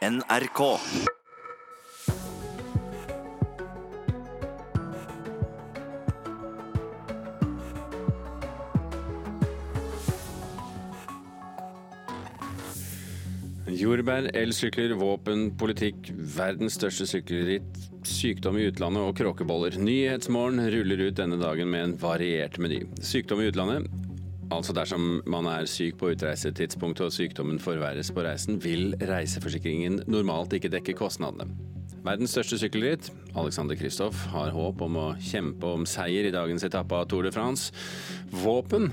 NRK. Jordbær, elsykler, våpen, politikk, verdens største sykkelritt, sykdom i utlandet og kråkeboller. Nyhetsmorgen ruller ut denne dagen med en variert meny. Sykdom i utlandet, altså dersom man er syk på utreisetidspunktet og sykdommen forverres på reisen, vil reiseforsikringen normalt ikke dekke kostnadene. Verdens største sykkelritt, Alexander Kristoff, har håp om å kjempe om seier i dagens etappe av Tour de France. Våpen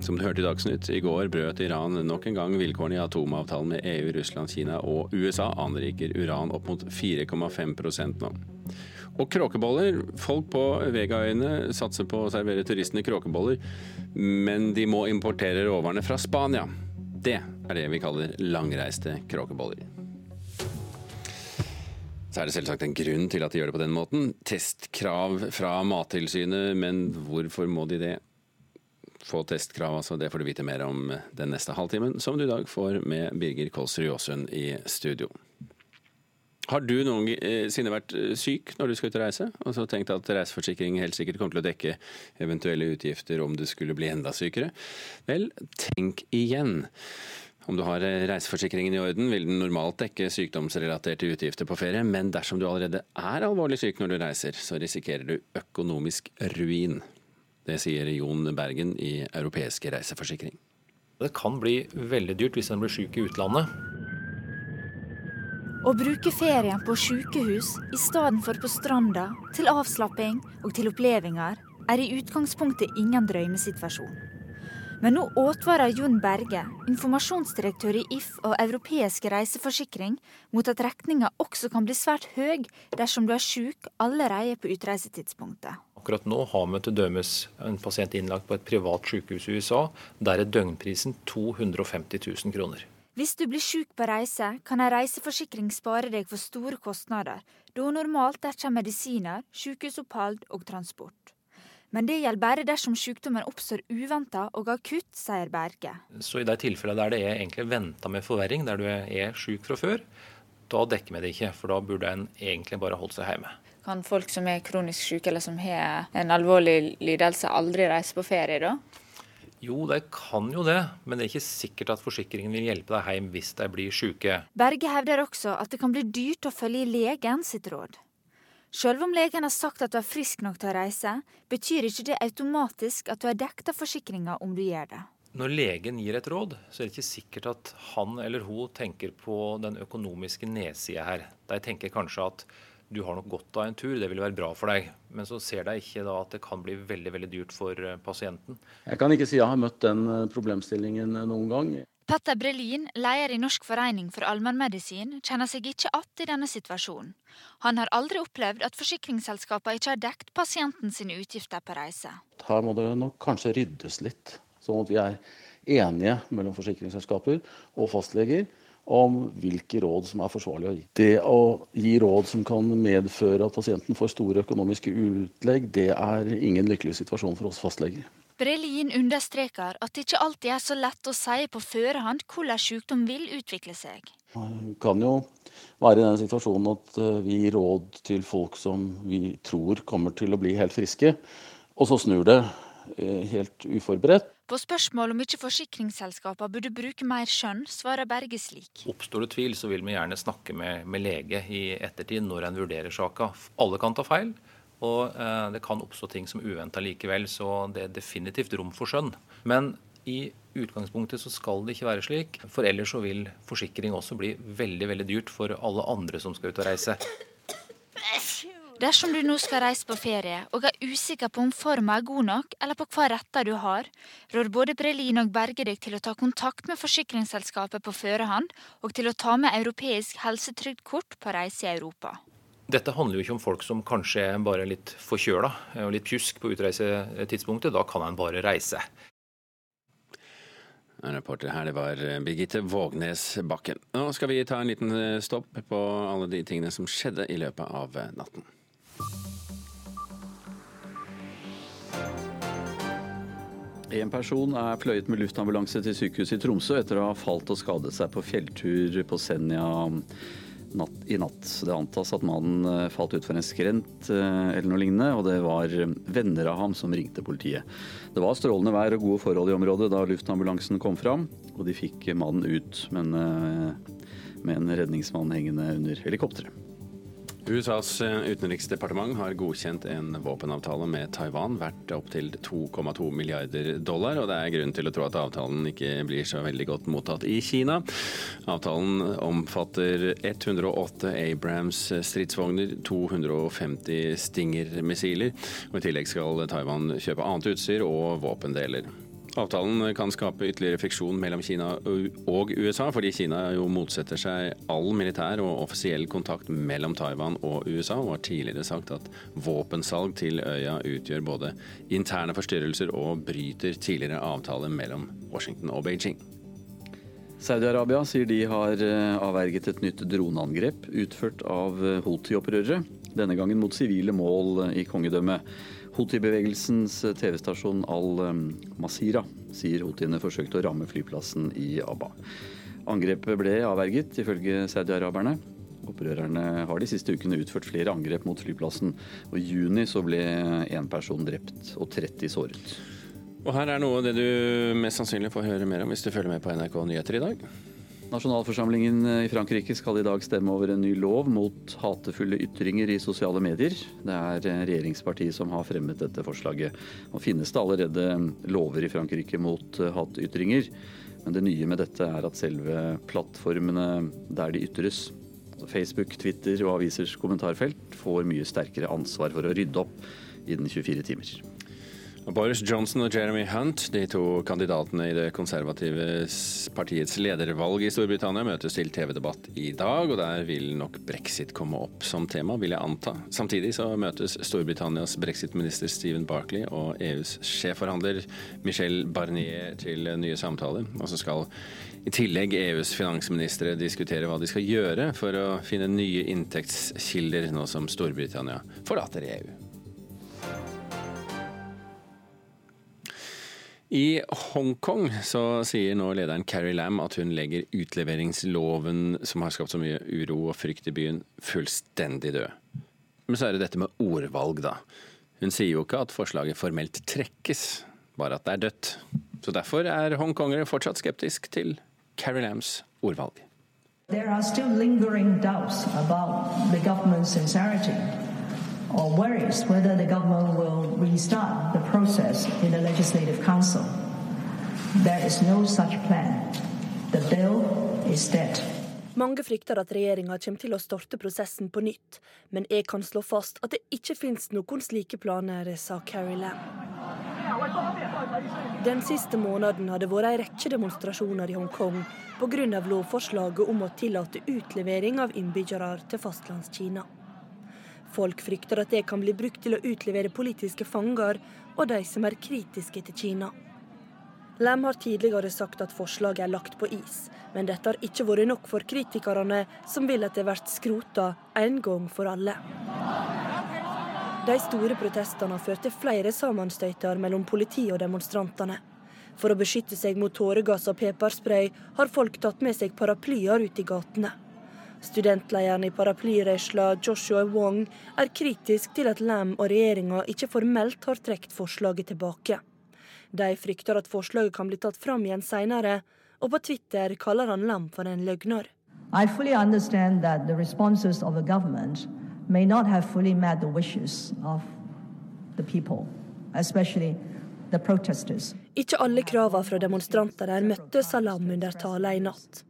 som du hørte i Dagsnytt, i går brøt Iran nok en gang vilkårene i atomavtalen med EU, Russland, Kina og USA. Anriker uran opp mot 4,5% nå. Og kråkeboller. Folk på Vegaøyene satser på å servere turistene kråkeboller, men de må importere råvarene fra Spania. Det er det vi kaller langreiste kråkeboller. Så er det selvsagt en grunn til at de gjør det på den måten. Testkrav fra Mattilsynet, men hvorfor må de det? få testkrav, altså. Det får du vite mer om den neste halvtimen, som du i dag får med Birger Kolsrud Jåsund i studio. Har du noensinne vært syk når du skal ut og reise, og så tenkt at reiseforsikring helt sikkert kommer til å dekke eventuelle utgifter om du skulle bli enda sykere? Vel, tenk igjen. Om du har reiseforsikringen i orden, vil den normalt dekke sykdomsrelaterte utgifter på ferie, men dersom du allerede er alvorlig syk når du reiser, så risikerer du økonomisk ruin. Det sier Jon Bergen i Europeiske reiseforsikring. Det kan bli veldig dyrt hvis en blir syk i utlandet. Å bruke ferien på sykehus i stedet for på stranda, til avslapping og til opplevelser, er i utgangspunktet ingen drømmesituasjon. Men nå advarer Jon Berge, informasjonsdirektør i If og Europeisk reiseforsikring, mot at regninga også kan bli svært høy dersom du er syk allerede på utreisetidspunktet. Akkurat nå har vi til dømes en pasient innlagt på et privat sykehus i USA. Der er døgnprisen 250 000 kroner. Hvis du blir syk på reise, kan en reiseforsikring spare deg for store kostnader, da normalt dekker medisiner, sykehusopphold og transport. Men det gjelder bare dersom sykdommen oppstår uventa og akutt, sier Berge. Så i de tilfellene der det er egentlig venta med forverring, der du er syk fra før, da dekker vi det ikke, for da burde en egentlig bare holdt seg hjemme. Kan folk som er kronisk syke eller som har en alvorlig lidelse, aldri reise på ferie da? Jo, de kan jo det, men det er ikke sikkert at forsikringen vil hjelpe deg hjem hvis de blir syke. Berge hevder også at det kan bli dyrt å følge legen sitt råd. Selv om legen har sagt at du er frisk nok til å reise, betyr ikke det automatisk at du er dekket av forsikringa om du gjør det. Når legen gir et råd, så er det ikke sikkert at han eller hun tenker på den økonomiske nedsida her. De tenker kanskje at du har nok godt av en tur, det vil være bra for deg. Men så ser de ikke da at det kan bli veldig veldig dyrt for eh, pasienten. Jeg kan ikke si jeg har møtt den eh, problemstillingen eh, noen gang. Petter Brelin, leder i Norsk forening for allmennmedisin, kjenner seg ikke igjen i denne situasjonen. Han har aldri opplevd at forsikringsselskapene ikke har dekt pasienten sine utgifter på reise. Her må det nok kanskje ryddes litt, sånn at vi er enige mellom forsikringsselskaper og fastleger om hvilke råd som er forsvarlig å gi. Det å gi råd som kan medføre at pasienten får store økonomiske utlegg, det er ingen lykkelig situasjon for oss fastleger. Brelin understreker at det ikke alltid er så lett å si på førehånd hvordan sykdom vil utvikle seg. Man kan jo være i den situasjonen at eh, vi gir råd til folk som vi tror kommer til å bli helt friske, og så snur det eh, helt uforberedt. På spørsmål om ikke forsikringsselskapene burde bruke mer skjønn, svarer Berge slik. Oppstår det tvil, så vil vi gjerne snakke med, med lege i ettertid når en vurderer saka. Alle kan ta feil, og eh, det kan oppstå ting som uventa likevel, så det er definitivt rom for skjønn. Men i utgangspunktet så skal det ikke være slik, for ellers så vil forsikring også bli veldig, veldig dyrt for alle andre som skal ut og reise. Dersom du nå skal reise på ferie og er usikker på om forma er god nok, eller på hva retter du har, rår både Brelin og Berge deg til å ta kontakt med forsikringsselskapet på førehånd, og til å ta med europeisk helsetrygdkort på reise i Europa. Dette handler jo ikke om folk som kanskje er bare litt forkjøla og litt pjusk på utreisetidspunktet. Da kan en bare reise. Reporter her, det var Birgitte Vågnes Bakken. Nå skal vi ta en liten stopp på alle de tingene som skjedde i løpet av natten. En person er fløyet med luftambulanse til sykehuset i Tromsø etter å ha falt og skadet seg på fjelltur på Senja natt, i natt. Det antas at mannen eh, falt utfor en skrent eh, eller noe lignende, og det var eh, venner av ham som ringte politiet. Det var strålende vær og gode forhold i området da luftambulansen kom fram, og de fikk mannen ut, men med en redningsmann hengende under helikopteret. USAs eh, utenriksdepartement har godkjent en våpenavtale med Taiwan verdt opptil 2,2 milliarder dollar, og det er grunn til å tro at avtalen ikke blir så veldig godt mottatt i Kina. Avtalen omfatter 108 Abrams stridsvogner, 250 Stinger-missiler, og i tillegg skal Taiwan kjøpe annet utstyr og våpendeler. Avtalen kan skape ytterligere friksjon mellom Kina og USA, fordi Kina jo motsetter seg all militær og offisiell kontakt mellom Taiwan og USA, og har tidligere sagt at våpensalg til øya utgjør både interne forstyrrelser og bryter tidligere avtaler mellom Washington og Beijing. Saudi-Arabia sier de har eh, avverget et nytt droneangrep utført av Houthi-opprørere, denne gangen mot sivile mål i kongedømmet. Houthi-bevegelsens TV-stasjon Al-Masira sier houthiene forsøkte å ramme flyplassen i Abba. Angrepet ble avverget, ifølge saudi-araberne. Opprørerne har de siste ukene utført flere angrep mot flyplassen. og I juni så ble én person drept og 30 såret. Og Her er noe av det du mest sannsynlig får høre mer om hvis du følger med på NRK Nyheter i dag. Nasjonalforsamlingen i Frankrike skal i dag stemme over en ny lov mot hatefulle ytringer i sosiale medier. Det er regjeringspartiet som har fremmet dette forslaget. Nå finnes det allerede lover i Frankrike mot hatytringer, men det nye med dette er at selve plattformene der de ytres, altså Facebook, Twitter og avisers kommentarfelt, får mye sterkere ansvar for å rydde opp innen 24 timer. Boris Johnson og Jeremy Hunt, de to kandidatene i det konservative partiets ledervalg i Storbritannia, møtes til TV-debatt i dag, og der vil nok brexit komme opp som tema, vil jeg anta. Samtidig så møtes Storbritannias brexit-minister Stephen Barkley og EUs sjefforhandler Michel Barnier til nye samtaler. Og så skal i tillegg EUs finansministre diskutere hva de skal gjøre for å finne nye inntektskilder nå som Storbritannia forlater EU. I Hongkong så sier nå lederen Carrie Lam at hun legger utleveringsloven som har skapt så mye uro og frykt i byen, fullstendig død. Men så er det dette med ordvalg, da. Hun sier jo ikke at forslaget formelt trekkes, bare at det er dødt. Så derfor er hongkongere fortsatt skeptisk til Carrie Lams ordvalg. There are still lingering doubts about the government's sincerity or worries whether the government will restart the process in the Legislative Council. There is no such plan. The bill is dead. Mange frykter at regjeringa kommer til å starte prosessen på nytt, men jeg kan slå fast at det ikke finnes noen slike planer, sa Carrie Lam. Den siste måneden har det vært en rekke demonstrasjoner i Hongkong pga. lovforslaget om å tillate utlevering av innbyggere til fastlandskina. Folk frykter at det kan bli brukt til å utlevere politiske fanger og de som er kritiske til Kina. Lam har tidligere sagt at forslaget er lagt på is, men dette har ikke vært nok for kritikerne, som vil at det blir skrota en gang for alle. De store protestene til flere sammenstøyter mellom politi og demonstrantene. For å beskytte seg mot tåregass og pepperspray har folk tatt med seg paraplyer ut i gatene. Studentlederen i paraplyrørsla Joshua Wong er kritisk til at Lam og regjeringa ikke formelt har trukket forslaget tilbake. De frykter at forslaget kan bli tatt fram igjen seinere, og på Twitter kaller han Lam for en løgner. I fully understand that the responses of the government may not have fully met the wishes of the people, especially the protesters. Ikke alle kravene fra demonstrantene møtte Salam under talen i natt.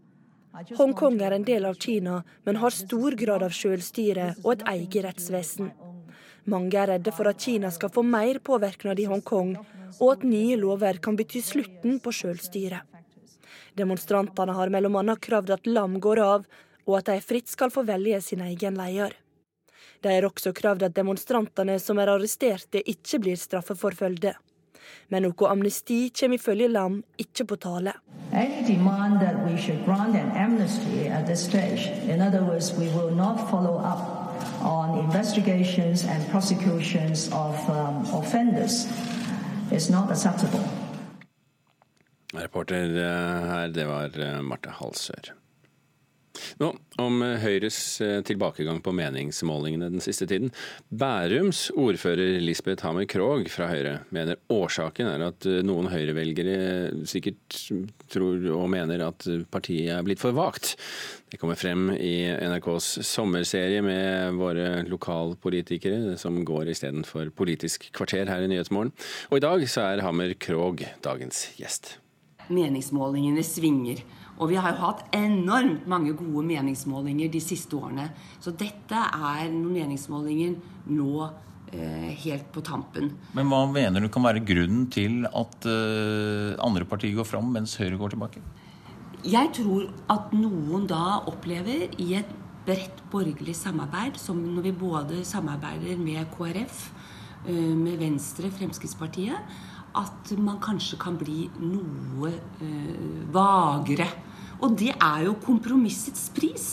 Hongkong er en del av Kina, men har stor grad av selvstyre og et eget rettsvesen. Mange er redde for at Kina skal få mer påvirkning i Hongkong, og at nye lover kan bety slutten på selvstyret. Demonstrantene har bl.a. kravd at Lam går av, og at de fritt skal få velge sin egen leder. De har også kravd at demonstrantene som er arresterte, ikke blir straffeforfølgde. Men noe amnesti kommer ifølge Lam ikke på tale. on investigations and prosecutions of um, offenders is not acceptable. Reporter eh, her, det var eh, Marte Halsør. Nå om Høyres eh, tilbakegang på meningsmålingene den siste tiden. Bærums ordfører Lisbeth Hammer Krogh fra Høyre mener årsaken er at eh, noen Høyre-velgere sikkert tror og mener at partiet er blitt for vagt. Det kommer frem i NRKs sommerserie med våre lokalpolitikere, som går istedenfor Politisk kvarter her i Nyhetsmorgen. Og i dag så er Hammer Krogh dagens gjest. Meningsmålingene svinger. Og vi har jo hatt enormt mange gode meningsmålinger de siste årene. Så dette er noen meningsmålinger nå eh, helt på tampen. Men hva mener du kan være grunnen til at eh, andre partier går fram, mens Høyre går tilbake? Jeg tror at noen da opplever i et bredt borgerlig samarbeid, som når vi både samarbeider med KrF, eh, med Venstre, Fremskrittspartiet, at man kanskje kan bli noe eh, vagere og det er jo kompromissets pris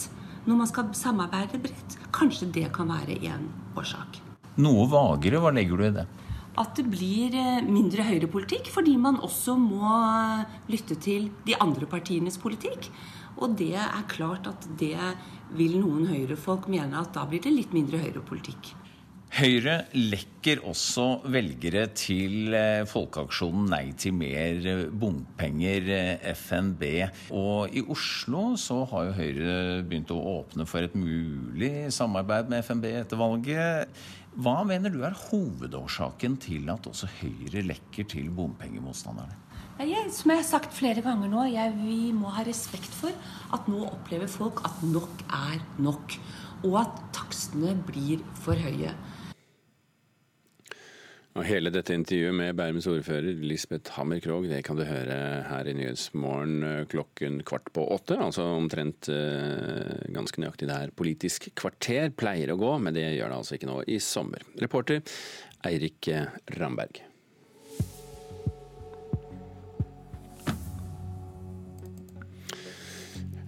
når man skal samarbeide bredt. Kanskje det kan være en årsak. Noe vagere, hva legger du i det? At det blir eh, mindre høyrepolitikk, fordi man også må lytte til de andre partienes politikk. Og det er klart at det vil noen høyrefolk mene at da blir det litt mindre høyrepolitikk. Høyre lekker også velgere til eh, folkeaksjonen Nei til mer eh, bompenger, eh, FNB. Og i Oslo så har jo Høyre begynt å åpne for et mulig samarbeid med FNB etter valget. Hva mener du er hovedårsaken til at også Høyre lekker til bompengemotstanderne? Jeg, som jeg har sagt flere ganger nå, jeg, vi må ha respekt for at nå opplever folk at nok er nok. Og at takstene blir for høye. Og Hele dette intervjuet med Bærums ordfører Lisbeth Hammer Krogh det kan du høre her i Nyhetsmorgen eh, klokken kvart på åtte. Altså omtrent eh, ganske nøyaktig der Politisk kvarter pleier å gå, men det gjør det altså ikke nå i sommer. Reporter Eirik Ramberg.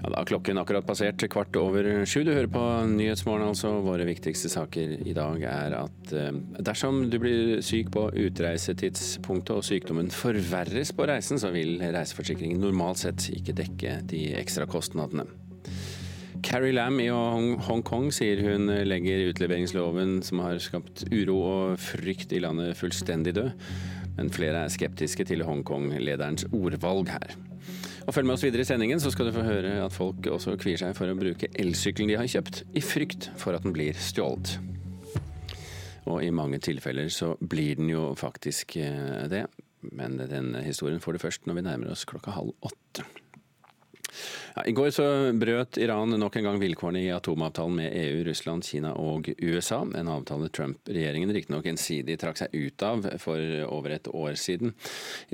Ja, da er klokken akkurat passert kvart over sju. Du hører på Nyhetsmorgen, altså. Våre viktigste saker i dag er at eh, dersom du blir syk på utreisetidspunktet og sykdommen forverres på reisen, så vil reiseforsikringen normalt sett ikke dekke de ekstra kostnadene. Carrie Lam i Hongkong sier hun legger utleveringsloven som har skapt uro og frykt i landet, fullstendig død. Men flere er skeptiske til Hongkong-lederens ordvalg her. Og Følg med oss videre i sendingen, så skal du få høre at folk også kvier seg for å bruke elsykkelen de har kjøpt, i frykt for at den blir stjålet. Og i mange tilfeller så blir den jo faktisk eh, det. Men den historien får du først når vi nærmer oss klokka halv åtte. I går så brøt Iran nok en gang vilkårene i atomavtalen med EU, Russland, Kina og USA. En avtale Trump-regjeringen riktignok ensidig trakk seg ut av for over et år siden.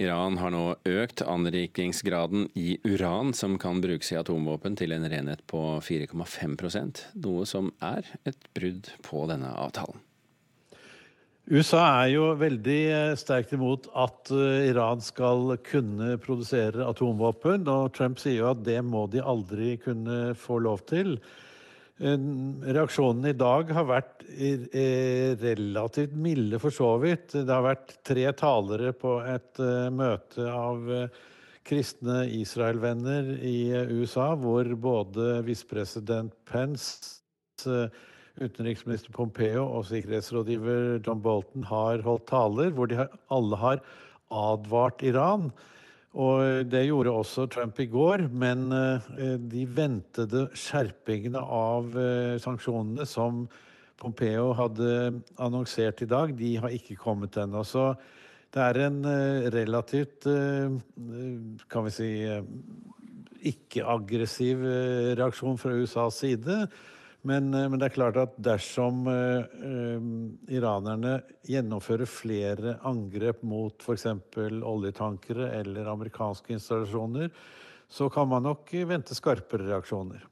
Iran har nå økt anrikingsgraden i uran som kan brukes i atomvåpen til en renhet på 4,5% noe som er et brudd på denne avtalen. USA er jo veldig eh, sterkt imot at eh, Iran skal kunne produsere atomvåpen. Og Trump sier jo at det må de aldri kunne få lov til. Reaksjonen i dag har vært eh, relativt milde, for så vidt. Det har vært tre talere på et møte av kristne Israel-venner i USA, hvor både visepresident Pence utenriksminister Pompeo og sikkerhetsrådgiver John Bolton har holdt taler hvor de alle har advart Iran. Og det gjorde også Trump i går, men eh, de ventede skjerpingene av eh, sanksjonene som Pompeo hadde annonsert i dag, de har ikke kommet ennå. Så det er en eh, relativt, kan vi si, ikke-aggressiv reaksjon fra USAs side. Men, eh, men, det er klart at dersom uh, iranerne gjennomfører flere angrep mot f.eks. oljetankere eller amerikanske installasjoner, så kan man nok vente skarpere reaksjoner.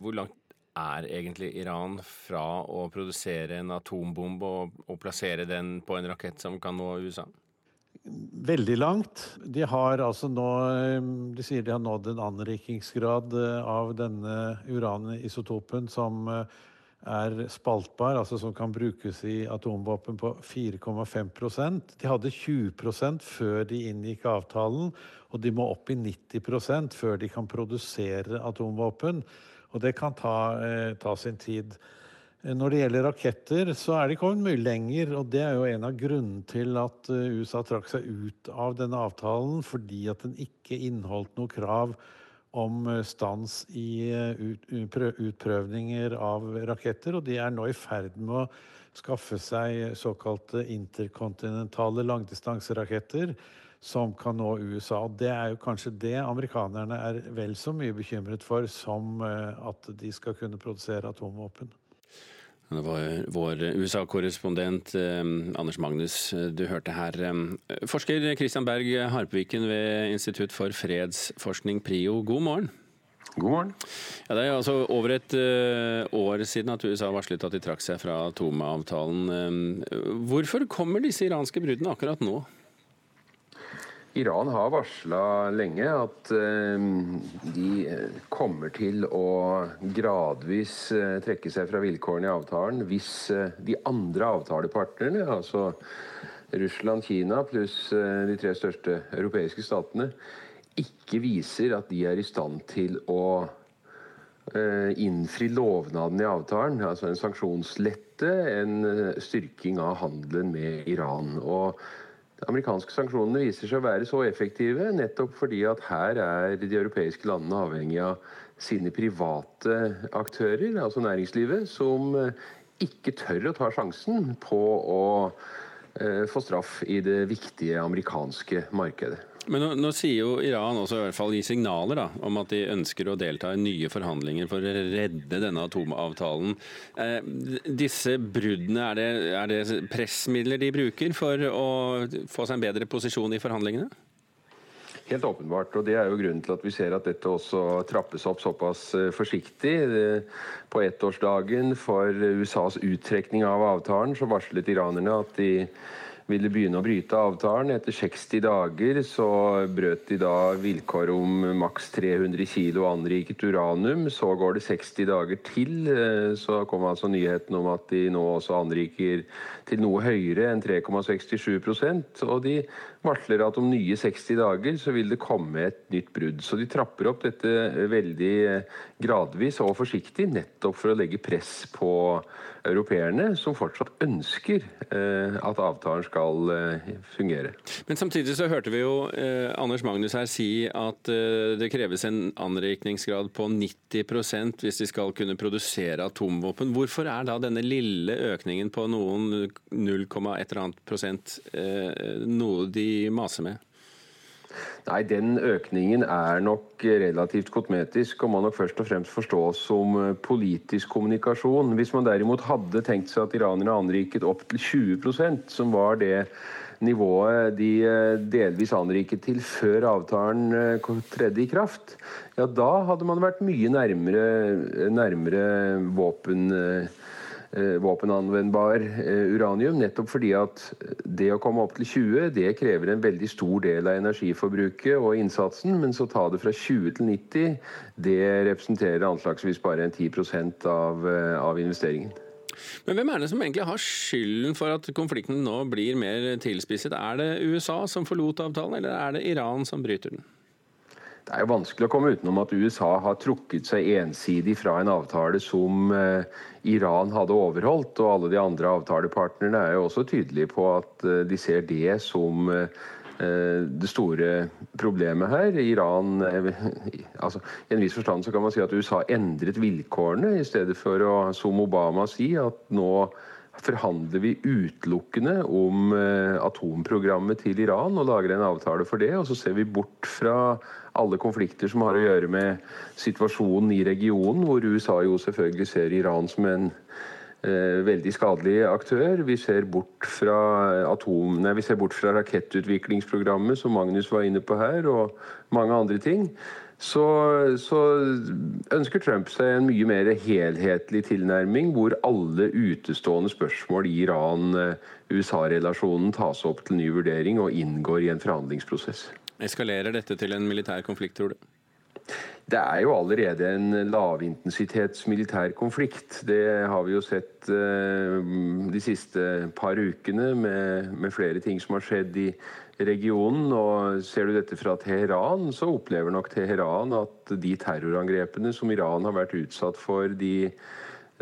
Hvor langt er egentlig Iran fra å produsere en atombombe og, og plassere den på en rakett som kan nå USA? Veldig langt. De har altså nå De sier de har nådd en anrikingsgrad eh, av denne uranisotopen som eh, er spaltbar, altså som kan brukes i atomvåpen på 4,5% De hadde 20% før de inngikk avtalen, og de må opp i 90% før de kan produsere atomvåpen. Og det kan ta, ta sin tid. Når det gjelder raketter, så er de kommet mye lenger. Og det er jo en av grunnene til at USA trakk seg ut av denne avtalen, fordi at den ikke inneholdt noe krav om stans i utprøvninger av raketter. Og de er nå i ferd med å skaffe seg såkalte interkontinentale langdistanseraketter som kan nå USA. Og det er jo kanskje det amerikanerne er vel så mye bekymret for som eh, at de skal kunne produsere atomvåpen. Var vår USA-korrespondent eh, Anders Magnus eh, du hørte her. Forsker Christian Berg Harpviken ved Institutt for fredsforskning, PRIO, god morgen. God morgen. Ja, det er altså over et uh, år siden at USA varslet at de trakk seg fra atomavtalen. Um, hvorfor kommer disse iranske bruddene akkurat nå? Iran har varsla lenge at uh, de kommer til å gradvis uh, trekke seg fra vilkårene i avtalen hvis de andre avtalepartnerne, altså Russland, Kina pluss de tre største europeiske statene, ikke viser at de er i stand til å eh, innfri lovnaden i avtalen, altså en sanksjonslette, en eh, styrking av handelen med Iran. Og amerikanske sanksjonene viser seg å være så effektive nettopp fordi at her er de europeiske landene avhengig av sine private aktører, altså næringslivet, som eh, ikke tør å ta sjansen på å få straff i det viktige amerikanske markedet. Men nå, nå, sier jo Iran også i hvert fall i signaler da, om at de ønsker å delta i nye forhandlinger for å redde denne atomavtalen. Eh, disse bruddene, er det, er det pressmidler de bruker for å få seg en bedre posisjon i forhandlingene? Helt åpenbart, og det er jo grunnen til at vi ser at dette også trappes opp såpass eh, forsiktig. På ettårsdagen for USAs uttrekning av avtalen så varslet iranerne at de ville begynne å bryte avtalen. Etter 60 dager så brøt de da vilkår om maks 300 kg anriket uranum. Så går det 60 dager til, eh, så kom altså nyheten om at de nå også anriker til noe høyere enn 3,67% Og de varsler at om nye 60 dager så vil det komme et nytt brudd. Så de trapper opp dette veldig gradvis og forsiktig, nettopp for å legge press på europeerne, som fortsatt ønsker eh, at avtalen skal eh, fungere. Men samtidig så hørte vi jo eh, Anders Magnus her si at eh, det kreves en anrikningsgrad på 90% hvis de skal kunne produsere atomvåpen. Hvorfor er da denne lille økningen på noen 0,1 prosent eh, noe de maser med? Nei, Den økningen er nok relativt kosmetisk og må nok først og fremst forstås som eh, politisk kommunikasjon. Hvis man derimot hadde tenkt seg at iranerne anriket opp til 20% som var det nivået de eh, delvis anriket til før avtalen eh, tredde i kraft, ja da hadde man vært mye nærmere, nærmere våpen våpenanvendbar eh, uranium. Nettopp fordi at det å komme opp til 20 det krever en veldig stor del av energiforbruket og innsatsen. Men så ta det fra 20 til 90, det representerer anslagsvis bare en 10 av, eh, av investeringen. Men hvem er det som egentlig har skylden for at konflikten nå blir mer tilspisset? Er det USA som forlot avtalen, eller er det Iran som bryter den? Det er jo vanskelig å komme utenom at USA har trukket seg ensidig fra en avtale som eh, Iran hadde overholdt. Og alle de andre avtalepartnerne er jo også tydelige på at eh, de ser det som eh, det store problemet her. Iran altså, I en viss forstand så kan man si at USA endret vilkårene, i stedet for å, som Obama si, at nå forhandler vi utelukkende om atomprogrammet til Iran og lager en avtale for det. Og så ser vi bort fra alle konflikter som har å gjøre med situasjonen i regionen, hvor USA jo selvfølgelig ser Iran som en eh, veldig skadelig aktør. Vi ser fra, atom, nei, vi ser bort fra rakettutviklingsprogrammet, som Magnus var inne på her, og mange andre ting. Så, så, ønsker Trump seg en mye mer helhetlig tilnærming, hvor alle utestående spørsmål i Iran-USA-relasjonen tas opp til ny vurdering og inngår i en forhandlingsprosess. Eskalerer dette til en militær konflikt, tror du? Det er jo allerede en lavintensitets militær konflikt. Det har vi jo sett uh, de siste par ukene med, med, flere ting som har skjedd i regionen. Og ser du dette fra Teheran, så opplever nok Teheran at de terrorangrepene som Iran har vært utsatt for de,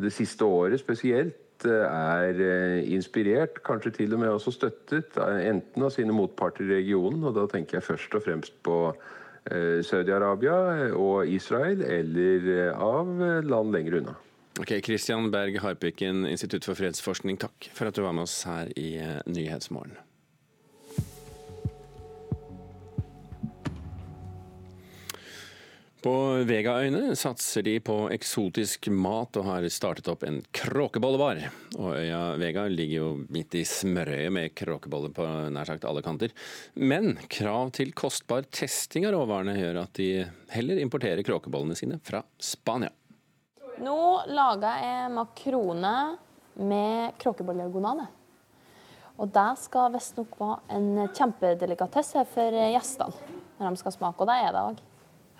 det siste året spesielt, er eh, inspirert, kanskje til og med også støttet, eh, enten av sine motparter i regionen, og da tenker jeg først og fremst på eh, Saudi-Arabia og Israel, eller av land lenger unna. Ok, Christian Berg Harpiken, Institutt for fredsforskning, takk for at du var med oss her i Nyhetsmorgen. På Vegaøyene satser de på eksotisk mat og har startet opp en kråkebollebar. Og øya Vega ligger jo midt i smørøyet med kråkeboller på nær sagt alle kanter. Men krav til kostbar testing av råvarene gjør at de heller importerer kråkebollene sine fra Spania. Nå lager jeg makrone med kråkebollegonade. Og det skal visstnok være en kjempedelikatesse for gjestene når de skal smake, og det er det òg.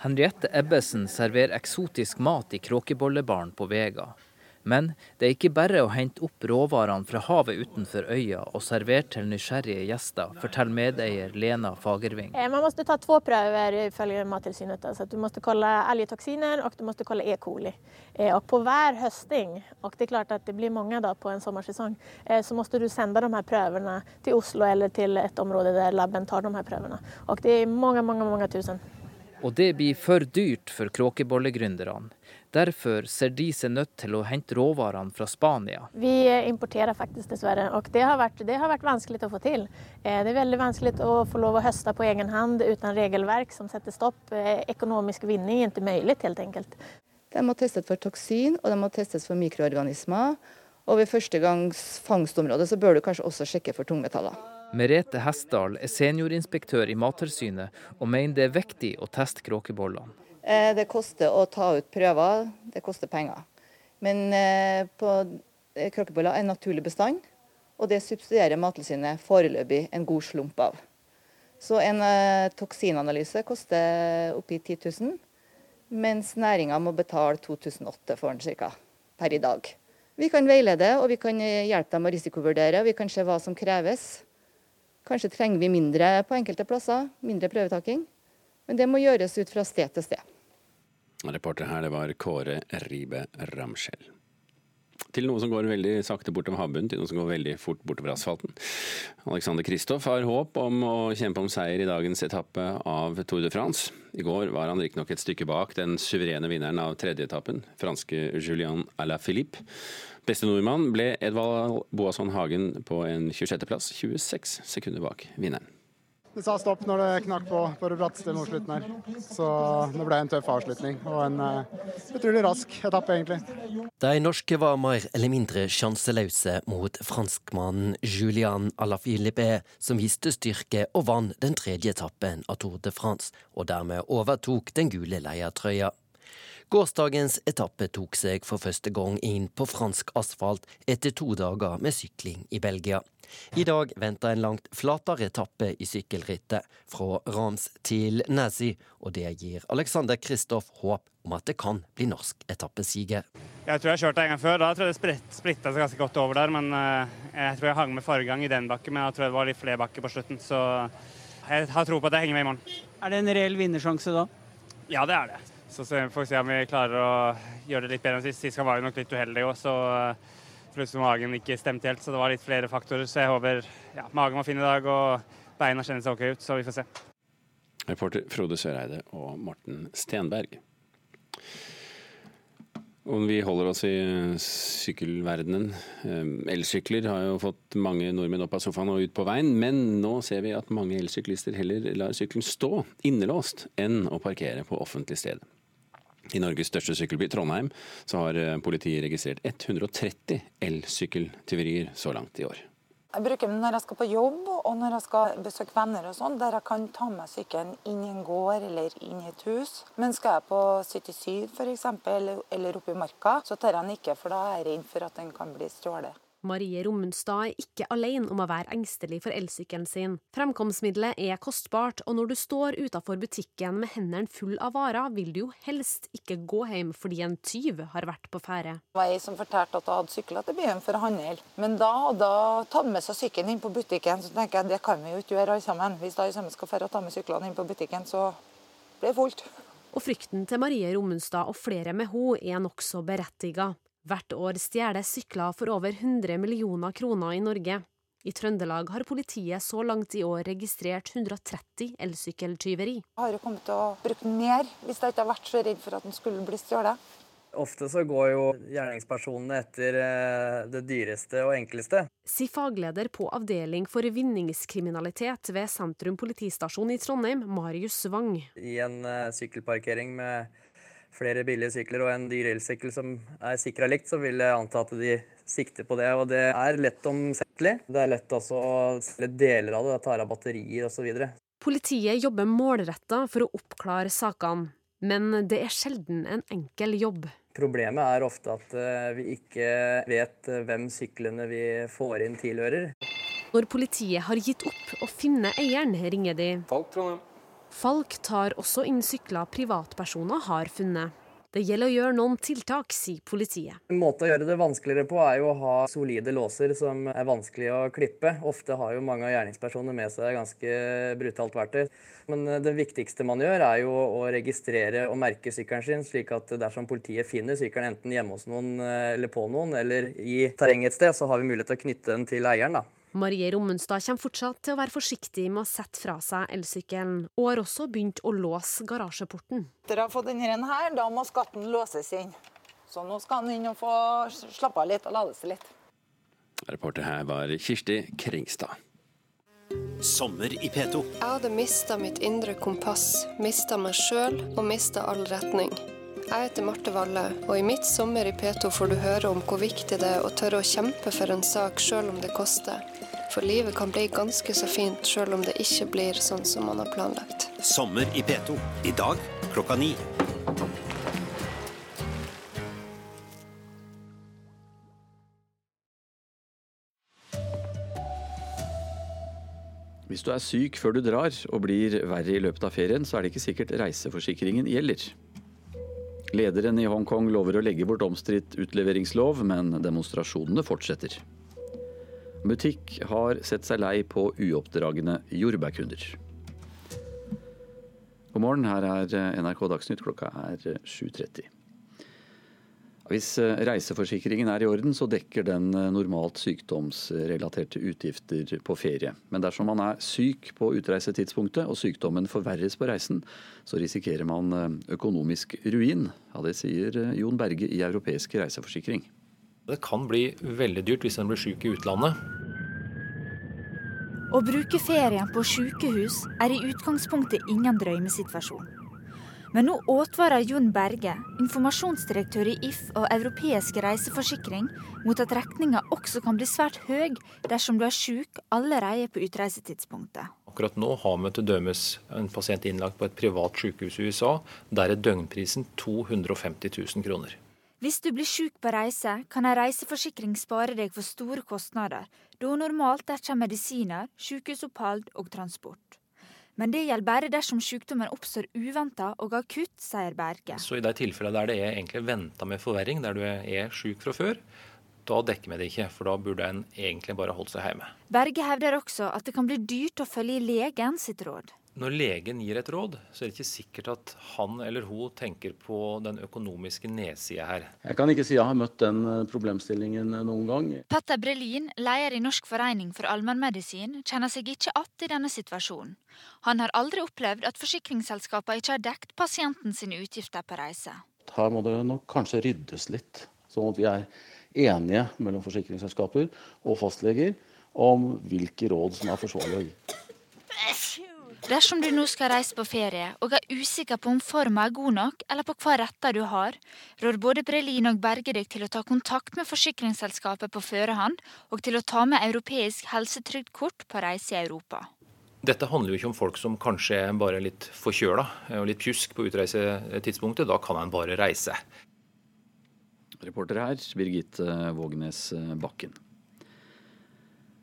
Henriette Ebbesen serverer eksotisk mat i kråkebollebaren på Vega. Men det er ikke bare å hente opp råvarene fra havet utenfor øya og servere til nysgjerrige gjester, forteller medeier Lena Fagerving. Eh, man må ta to prøver ifølge Mattilsynet. Altså, du må kalle elgtoksiner og du må kalle E. coli. Eh, og på hver høsting, og det er klart at det blir mange da på en sommersesong, eh, så må du sende de her prøvene til Oslo eller til et område der laben tar de her prøvene. Og det er mange, mange, mange tusen. Og det blir for dyrt for kråkebollegründerne. Derfor ser de seg nødt til å hente råvarene fra Spania. Vi importerer faktisk, dessverre. Og det har vært, det har vært vanskelig å få til. Eh, det er veldig vanskelig å få lov å høste på egen hånd uten regelverk som setter stopp. Økonomisk eh, vinning er ikke mulig, helt enkelt. De må testes for toksin, og de må testes for mikroorganismer. Og ved første gangs fangstområde så bør du kanskje også sjekke for tungmetaller. Merete Hessdal er seniorinspektør i Mattilsynet og mener det er viktig å teste kråkebollene. Eh, det koster å ta ut prøver, det koster penger. Men eh, eh, kråkeboller er en naturlig bestand, og det subsidierer Mattilsynet foreløpig en god slump av. Så en toksinanalyse koster oppi 10 000, mens næringa må betale 2008 for den ca. per i dag. Vi kan veilede og vi kan hjelpe dem å risikovurdere, og vi kan se hva som kreves. Kanskje trenger vi mindre på enkelte plasser, mindre prøvetaking. Men det må gjøres ut fra sted til sted. Reporter her, det var Kåre Ribe Ramskjell. Til noe som går veldig sakte bortover havbunnen, til noe som går veldig fort bortover asfalten. Alexander Kristoff har håp om å kjempe om seier i dagens etappe av Tour de France. I går var han riktignok et stykke bak den suverene vinneren av tredje etappen, franske Julian Alaphilippe. Beste nordmann ble Edvald Boasson Hagen på en 26.-plass, 26 sekunder bak vinneren. Det sa stopp når det knakk på på det bratteste mot slutten her. Så det ble en tøff avslutning og en uh, utrolig rask etappe, egentlig. De norske var mer eller mindre sjanseløse mot franskmannen Julian Alaphilippe, som viste styrke og vant den tredje etappen av Tour de France, og dermed overtok den gule ledertrøya. Gårsdagens etappe tok seg for første gang inn på fransk asfalt etter to dager med sykling i Belgia. I dag venter en langt flatere etappe i sykkelrittet, fra Rams til Nazi, og det gir Alexander Kristoff håp om at det kan bli norsk etappesiger. Jeg tror jeg har kjørt det en gang før. Da tror jeg det splitta seg ganske godt over der. Men eh, jeg tror jeg hang med forrige gang i den bakken, men jeg tror det var litt flere bakker på slutten. Så jeg har tro på at jeg henger med i morgen. Er det en reell vinnersjanse da? Ja, det er det. Så får vi se om vi klarer å gjøre det litt bedre enn sist. Sist var vi nok litt uheldige òg, så eh, plutselig magen ikke stemte helt. Så det var litt flere faktorer. Så jeg håper ja, magen var fin i dag og beina kjennes OK ut, så vi får se. Reporter Frode Søreide og Morten Stenberg. Om vi holder oss i sykkelverdenen. Eh, elsykler har jo fått mange nordmenn opp av sofaen og ut på veien, men nå ser vi at mange elsyklister heller lar sykkelen stå innelåst enn å parkere på offentlig sted. I Norges største sykkelby, Trondheim, så har eh, politiet registrert 130 elsykkeltyverier så langt i år. Jeg bruker den når jeg skal på jobb og når jeg skal besøke venner og sånn, der jeg kan ta med sykkelen inn i en gård eller inn i et hus. Men skal jeg på 77 f.eks. eller oppe i marka, så tar jeg den ikke, for da er jeg redd for at den kan bli stjålet. Marie Rommenstad er ikke alene om å være engstelig for elsykkelen sin. Fremkomstmiddelet er kostbart, og når du står utenfor butikken med hendene full av varer, vil du jo helst ikke gå hjem fordi en tyv har vært på ferde. Det var ei som fortalte at hun hadde sykla til byen for å handle, men da hadde hun tatt med seg sykkelen inn på butikken. Så tenker jeg det kan vi jo ikke gjøre alle sammen. Hvis alle sammen skal dra og ta med syklene inn på butikken, så blir det fullt. Og frykten til Marie Rommenstad og flere med henne er nokså berettiga. Hvert år stjeles sykler for over 100 millioner kroner i Norge. I Trøndelag har politiet så langt i år registrert 130 elsykkeltyveri. Jeg har jo kommet til å bruke mer hvis jeg ikke har vært så redd for at den skulle bli stjålet. Ofte så går jo gjerningspersonene etter eh, det dyreste og enkleste. Sier fagleder på avdeling for vinningskriminalitet ved Sentrum politistasjon i Trondheim, Marius Wang. I en eh, sykkelparkering med flere billige sykler og en dyr elsykkel som er sikra likt, så vil jeg anta at de sikter på det. Og det er lett omsettelig. Det er lett også å selge deler av det, tar av batterier osv. Politiet jobber målretta for å oppklare sakene, men det er sjelden en enkel jobb. Problemet er ofte at eh, vi ikke vet eh, hvem syklene vi får inn tilhører. Når politiet har gitt opp å finne eieren, ringer de. Falk Trondheim. Falk tar også inn sykler privatpersoner har funnet. Det gjelder å gjøre noen tiltak, sier politiet. En måte å gjøre det vanskeligere på er jo å ha solide låser som er vanskelig å klippe. Ofte har jo mange av gjerningspersonene med seg ganske brutalt verktøy. Men eh, det viktigste man gjør, er jo å registrere og merke sykkelen sin, slik at dersom politiet finner sykkelen enten hjemme hos noen eh, eller på noen, eller i terrenget et sted, så har vi mulighet til å knytte den til eieren. da. Marie Rommenstad kommer fortsatt til å være forsiktig med å sette fra seg elsykkelen, og har også begynt å låse garasjeporten. Etter å ha fått denne her, da må skatten låses inn. Så nå skal han inn og få slappe av litt og lade seg litt. Reporter her var Kirsti Kringstad. Sommer i P2. Jeg hadde mista mitt indre kompass, mista meg sjøl og mista all retning. Jeg heter Marte Valle, og i mitt sommer i P2 får du høre om hvor viktig det er å tørre å kjempe for en sak sjøl om det koster. For livet kan bli ganske så fint sjøl om det ikke blir sånn som man har planlagt. Sommer i P2. I dag klokka ni. Hvis du er syk før du drar og blir verre i løpet av ferien, så er det ikke sikkert reiseforsikringen gjelder. Lederen i Hongkong lover å legge bort omstridt utleveringslov, men demonstrasjonene fortsetter. Butikk har sett seg lei på uoppdragne jordbærkunder. God morgen, her er NRK Dagsnytt. Klokka er 7.30. Hvis reiseforsikringen er i orden, så dekker den normalt sykdomsrelaterte utgifter på ferie. Men dersom man er syk på utreisetidspunktet og sykdommen forverres på reisen, så risikerer man økonomisk ruin. Ja, Det sier Jon Berge i Europeisk reiseforsikring. Det kan bli veldig dyrt hvis en blir syk i utlandet. Å bruke ferien på sykehus er i utgangspunktet ingen drømmesituasjon. Men nå advarer Jon Berge, informasjonsdirektør i If og Europeisk reiseforsikring, mot at regninga også kan bli svært høy dersom du er syk allerede på utreisetidspunktet. Akkurat nå har vi til dømes en pasient innlagt på et privat sykehus i USA. Der er døgnprisen 250 000 kroner. Hvis du blir syk på reise, kan en reiseforsikring spare deg for store kostnader, da normalt dekker medisiner, sykehusopphold og transport. Men det gjelder bare dersom sykdommen oppstår uventa og akutt, sier Berge. Så i de tilfellene der det er egentlig venta med forverring, der du er syk fra før, da dekker vi det ikke, for da burde en egentlig bare holdt seg hjemme. Berge hevder også at det kan bli dyrt å følge legen sitt råd. Når legen gir et råd, så er det ikke sikkert at han eller hun tenker på den økonomiske nedsida her. Jeg kan ikke si jeg har møtt den problemstillingen noen gang. Petter Brelin, leder i Norsk forening for allmennmedisin, kjenner seg ikke igjen i denne situasjonen. Han har aldri opplevd at forsikringsselskapene ikke har dekt pasienten sine utgifter på reise. Her må det nok kanskje ryddes litt, sånn at vi er enige mellom forsikringsselskaper og fastleger om hvilke råd som er forsvarlig å gi. Dersom du nå skal reise på ferie og er usikker på om forma er god nok, eller på hva retter du har, rår både Brelin og Berge deg til å ta kontakt med forsikringsselskapet på førehånd, og til å ta med europeisk helsetrygdkort på reise i Europa. Dette handler jo ikke om folk som kanskje er bare litt forkjøla og litt pjusk på utreisetidspunktet. Da kan en bare reise. Reporter her, Birgitte Vågenes Bakken.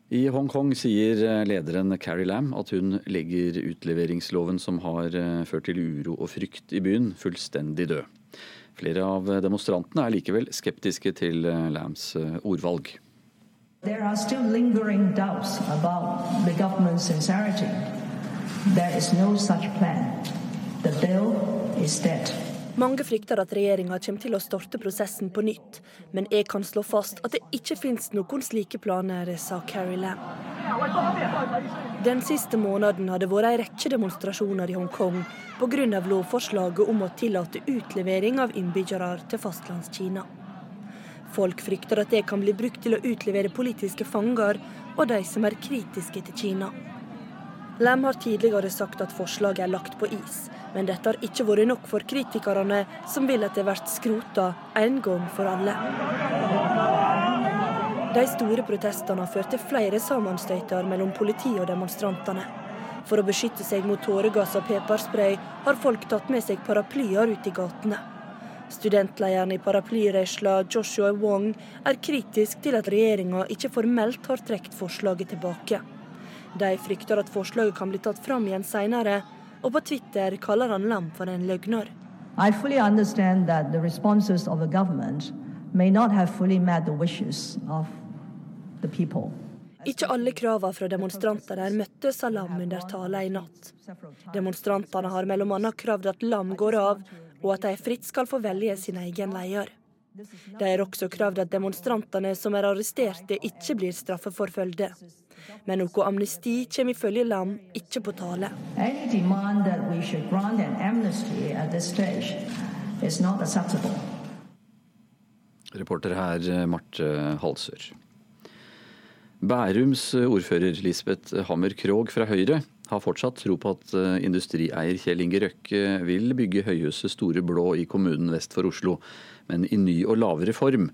I Hongkong sier eh, lederen Carrie Lam at hun legger utleveringsloven som har eh, ført til uro og frykt i byen, fullstendig død. Flere av demonstrantene er likevel skeptiske til eh, Lams ordvalg. There are still lingering doubts about the government's sincerity. There is no such plan. The bill is dead. Mange frykter at regjeringa kommer til å starte prosessen på nytt, men jeg kan slå fast at det ikke finnes noen slike planer, sa Carrie Lam. Den siste måneden har det vært en rekke demonstrasjoner i Hongkong pga. lovforslaget om å tillate utlevering av innbyggere til fastlandskina. Folk frykter at det kan bli brukt til å utlevere politiske fanger og de som er kritiske til Kina. Lam har tidligere sagt at forslaget er lagt på is, men dette har ikke vært nok for kritikerne, som vil at det blir skrota en gang for alle. De store protestene har ført til flere sammenstøyter mellom politi og demonstrantene. For å beskytte seg mot tåregass og pepperspray har folk tatt med seg paraplyer ut i gatene. Studentlederen i paraplyrørsla, Joshua Wong, er kritisk til at regjeringa ikke formelt har trukket forslaget tilbake. De frykter at forslaget kan bli tatt fram igjen seinere, og på Twitter kaller han Lam for en løgner. I fully understand that the responses of the government may not have fully met the wishes of the people. Ikke alle kravene fra demonstranter der møtte Salam under talen i natt. Demonstrantene har bl.a. kravd at Lam går av, og at de fritt skal få velge sin egen leder. De har også kravd at demonstrantene som er arresterte, ikke blir straffeforfølgde. Men noe amnesti kommer ifølge Lam ikke på tale. Reporter her Marte Halsør. Bærums ordfører Lisbeth Hammer Krog fra Høyre har fortsatt tro på at eh, industrieier Kjell Inge Røkke vil bygge høyhuset Store Blå i kommunen vest for Oslo, men i ny og lavere form.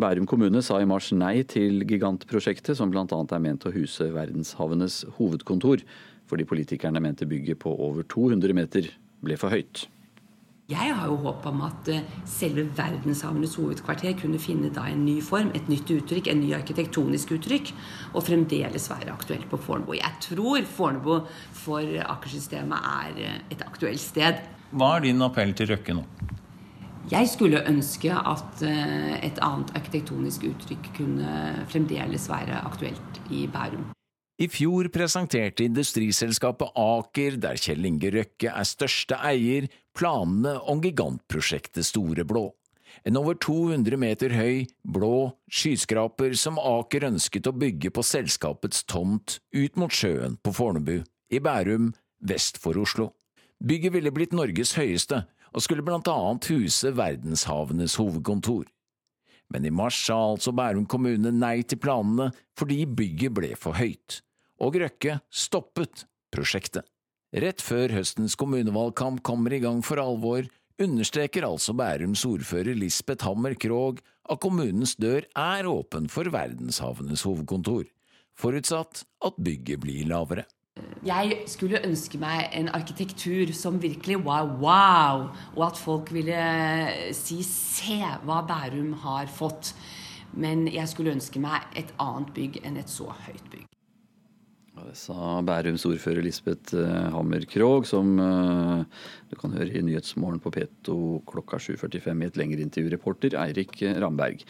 Bærum kommune sa i mars nei til gigantprosjektet, som bl.a. er ment å huse verdenshavenes hovedkontor, fordi politikerne mente bygget på over 200 meter ble for høyt. Jeg har jo håp om at eh, selve verdenshavenes hovedkvarter kunne finne da en ny form, et nytt uttrykk, en ny arkitektonisk uttrykk, og fremdeles være aktuelt på Fornebu. Jeg tror Fornebu for Akersystemet er eh, et aktuelt sted. Hva er din appell til Røkke nå? Jeg skulle ønske at eh, et annet arkitektonisk uttrykk kunne fremdeles være aktuelt i Bærum. I fjor presenterte industriselskapet Aker, der Kjell Inge Røkke er største eier, planene om gigantprosjektet Store Blå. En over 200 meter høy, blå skyskraper som Aker ønsket å bygge på selskapets tomt ut mot sjøen på Fornebu, i Bærum, vest for Oslo. Bygget ville blitt Norges høyeste, og skulle blant annet huse verdenshavenes hovedkontor. Men i mars sa altså Bærum kommune nei til planene fordi bygget ble for høyt og Røkke stoppet prosjektet. Rett før høstens kommunevalgkamp kommer i gang for alvor, understreker altså Bærums ordfører Lisbeth Hammer Krog at kommunens dør er åpen for verdenshavenes hovedkontor, forutsatt at bygget blir lavere. Jeg skulle ønske meg en arkitektur som virkelig var wow, og at folk ville si 'se hva Bærum har fått'. Men jeg skulle ønske meg et annet bygg enn et så høyt bygg. Det sa Bærums ordfører Lisbeth eh, Hammer Krogh, som eh, du kan høre i Nyhetsmorgen på P2 klokka 7.45 i et lengre intervju. Reporter Eirik Ramberg.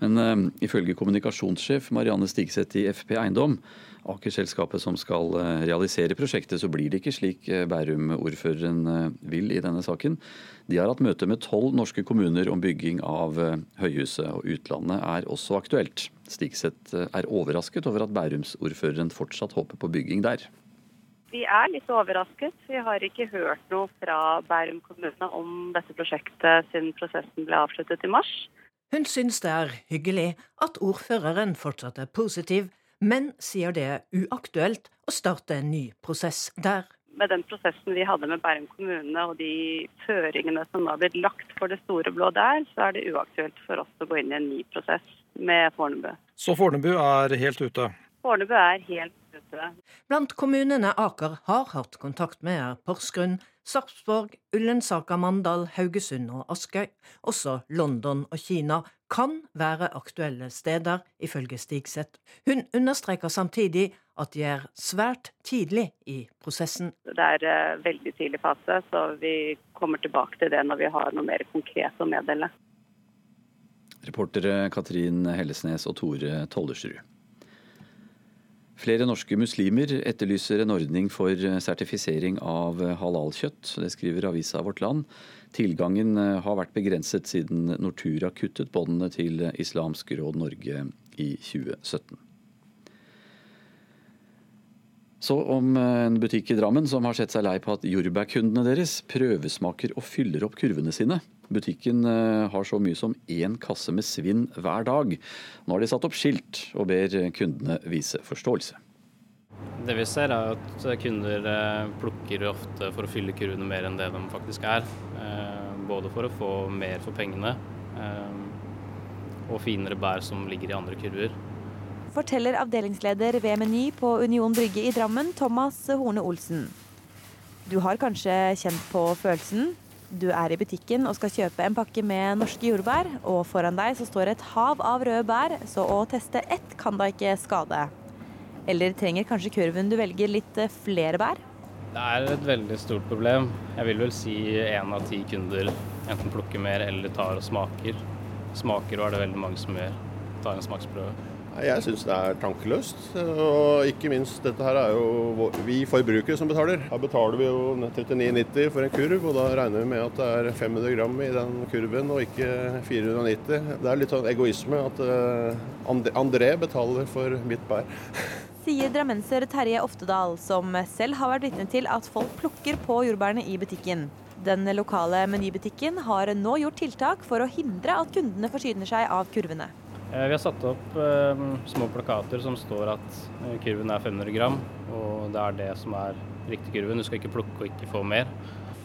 Men ifølge kommunikasjonssjef Marianne Stigseth i FP Eiendom Aker-selskapet som skal eh, realisere prosjektet, så blir det ikke slik eh, Bærum-ordføreren eh, vil i denne saken. De har hatt møte med tolv norske kommuner om bygging av høyhuset, og utlandet er også aktuelt. Stigseth er overrasket over at Bærums-ordføreren fortsatt håper på bygging der. Vi er litt overrasket. Vi har ikke hørt noe fra Bærum kommune om dette prosjektet siden prosessen ble avsluttet i mars. Hun syns det er hyggelig at ordføreren fortsatt er positiv men sier det er uaktuelt å starte en ny prosess der. Med den prosessen vi hadde med Bærum kommune og de føringene som har blitt lagt for det store blå der, så er det uaktuelt for oss å gå inn i en ny prosess med Fornebu. Så Fornebu er helt ute? Fornebu er helt ute. Blant kommunene Aker har hatt kontakt med er Porsgrunn, Sarpsborg, Ullensaker, Mandal, Haugesund og Askøy, også London og Kina, kan være aktuelle steder, ifølge Stigseth. Hun understreker samtidig at de er svært tidlig i prosessen. Det er uh, veldig tidlig fase, så vi kommer tilbake til det når vi har noe mer konkret å meddele. Reportere Katrin Hellesnes og Tore Tollersrud. Flere norske muslimer etterlyser en ordning for sertifisering av halalkjøtt. Det skriver avisa Vårt Land. Tilgangen har vært begrenset siden Nortura kuttet båndene til Islamsk råd Norge i 2017. Så om en butikk i Drammen som har sett seg lei på at jordbærkundene deres prøvesmaker og fyller opp kurvene sine. Butikken eh, har så mye som én kasse med svinn hver dag. Nå har de satt opp skilt og ber kundene vise forståelse. Det vi ser er at kunder eh, plukker ofte for å fylle kurvene mer enn det de faktisk er. Eh, både for å få mer for pengene og finere bær som ligger i andre kurver. Forteller avdelingsleder ved Meny på Union Brygge i Drammen, Thomas Horne Olsen. Du har kanskje kjent på følelsen du er i butikken og skal kjøpe en pakke med norske jordbær, og foran deg så står et hav av røde bær, så å teste ett kan da ikke skade. Eller trenger kanskje kurven du velger litt flere bær? Det er et veldig stort problem. Jeg vil vel si én av ti kunder enten plukker mer eller tar og smaker. Smaker og er det veldig mange som gjør. Tar en smaksprøve. Jeg syns det er tankeløst. Og ikke minst, dette her er jo vi forbrukere som betaler. Her betaler vi jo 39,90 for en kurv, og da regner vi med at det er 500 gram i den kurven og ikke 490. Det er litt sånn egoisme at eh, André betaler for mitt bær. Sier drammenser Terje Oftedal, som selv har vært vitne til at folk plukker på jordbærene i butikken. Den lokale menybutikken har nå gjort tiltak for å hindre at kundene forsyner seg av kurvene. Eh, vi har satt opp eh, små plakater som står at eh, kurven er 500 gram, og det er det som er riktig kurven. Du skal ikke plukke og ikke få mer.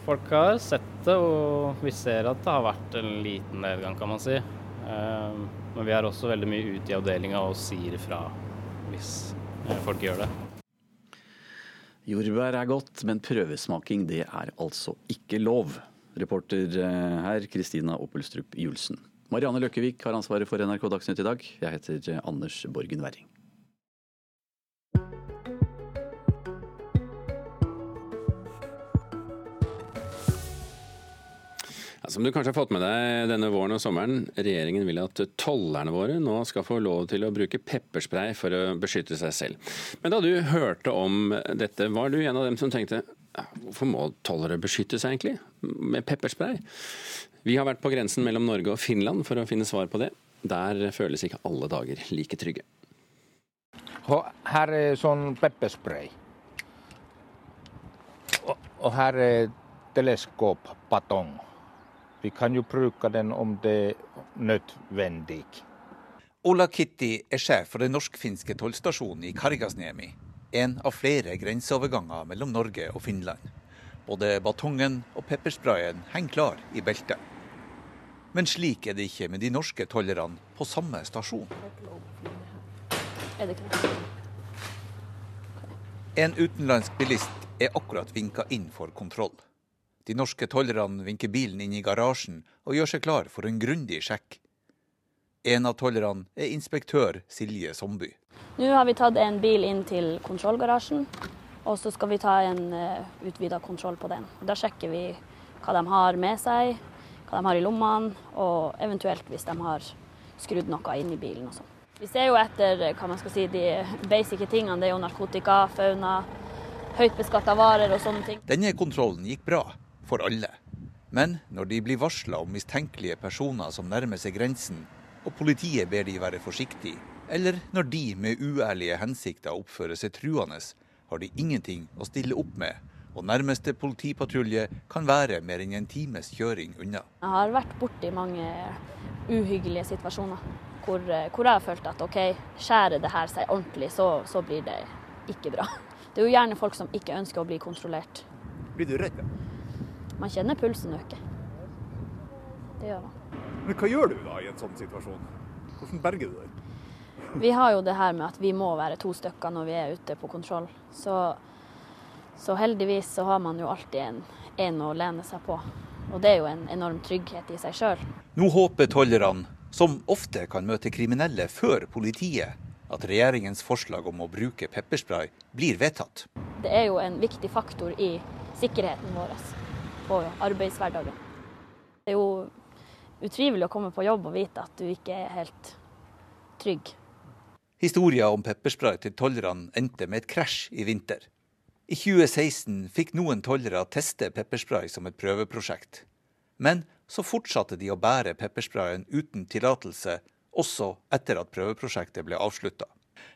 Folk har sett det, og vi ser at det har vært en liten nedgang, kan man si. Men vi er også veldig mye ute i avdelinga og sier ifra hvis folk gjør det. Jordbær er godt, men prøvesmaking det er altså ikke lov. Reporter her Kristina Oppelstrup Julsen. Marianne Løkkevik har ansvaret for NRK Dagsnytt i dag. Jeg heter Anders Borgen Werring. Som du kanskje har fått med deg denne våren og sommeren, regjeringen vil at tollerne våre nå skal få lov til å bruke pepperspray for å beskytte seg selv. Men da du hørte om dette, var du en av dem som tenkte hvorfor må tollere beskytte seg egentlig med pepperspray? Vi har vært på grensen mellom Norge og Finland for å finne svar på det. Der føles ikke alle dager like trygge. Her er sånn pepperspray. Og her er teleskopbatong. Vi kan jo bruke den om det er nødvendig. Ola Kitty er sjef for den norsk-finske tollstasjonen i Kargasniemi. En av flere grenseoverganger mellom Norge og Finland. Både batongen og peppersprayen henger klar i beltet. Men slik er det ikke med de norske tollerne på samme stasjon. En utenlandsk bilist er akkurat vinka inn for kontroll. De norske tollerne vinker bilen inn i garasjen og gjør seg klar for en grundig sjekk. En av tollerne er inspektør Silje Somby. Nå har vi tatt en bil inn til kontrollgarasjen, og så skal vi ta en eh, utvida kontroll på den. Da sjekker vi hva de har med seg, hva de har i lommene, og eventuelt hvis de har skrudd noe inn i bilen og sånn. Vi ser jo etter hva man skal si, de basic tingene. Det er jo narkotika, fauna, høyt beskatta varer og sånne ting. Denne kontrollen gikk bra for alle. Men når de blir varsla om mistenkelige personer som nærmer seg grensen, og politiet ber de være forsiktige, eller når de med uærlige hensikter oppfører seg truende, har de ingenting å stille opp med og nærmeste politipatrulje kan være mer enn en times kjøring unna. Jeg har vært borti mange uhyggelige situasjoner hvor, hvor jeg har følt at OK, skjærer det her seg ordentlig, så, så, blir det ikke bra. Det er jo gjerne folk som ikke ønsker å bli kontrollert. Blir du redd? Man kjenner pulsen øke. Det gjør man. Men hva gjør du da i en sånn situasjon? Hvordan berger du deg? Vi har jo det her med at vi må være to stykker når vi er ute på kontroll. Så så heldigvis så har man jo alltid en, en å lene seg på. Og det er jo en enorm trygghet i seg sjøl. Nå håper tollerne, som ofte kan møte kriminelle før politiet, at regjeringens forslag om å bruke pepperspray blir vedtatt. Det er jo en viktig faktor i sikkerheten vår på arbeidshverdagen. Det er jo utrivelig å komme på jobb og vite at du ikke er helt trygg. Historia om pepperspray til tollerne endte med et krasj i vinter. I 2016 fikk noen tollere teste pepperspray som et prøveprosjekt. Men så fortsatte de å bære peppersprayen uten tillatelse, også etter at prøveprosjektet ble avslutta.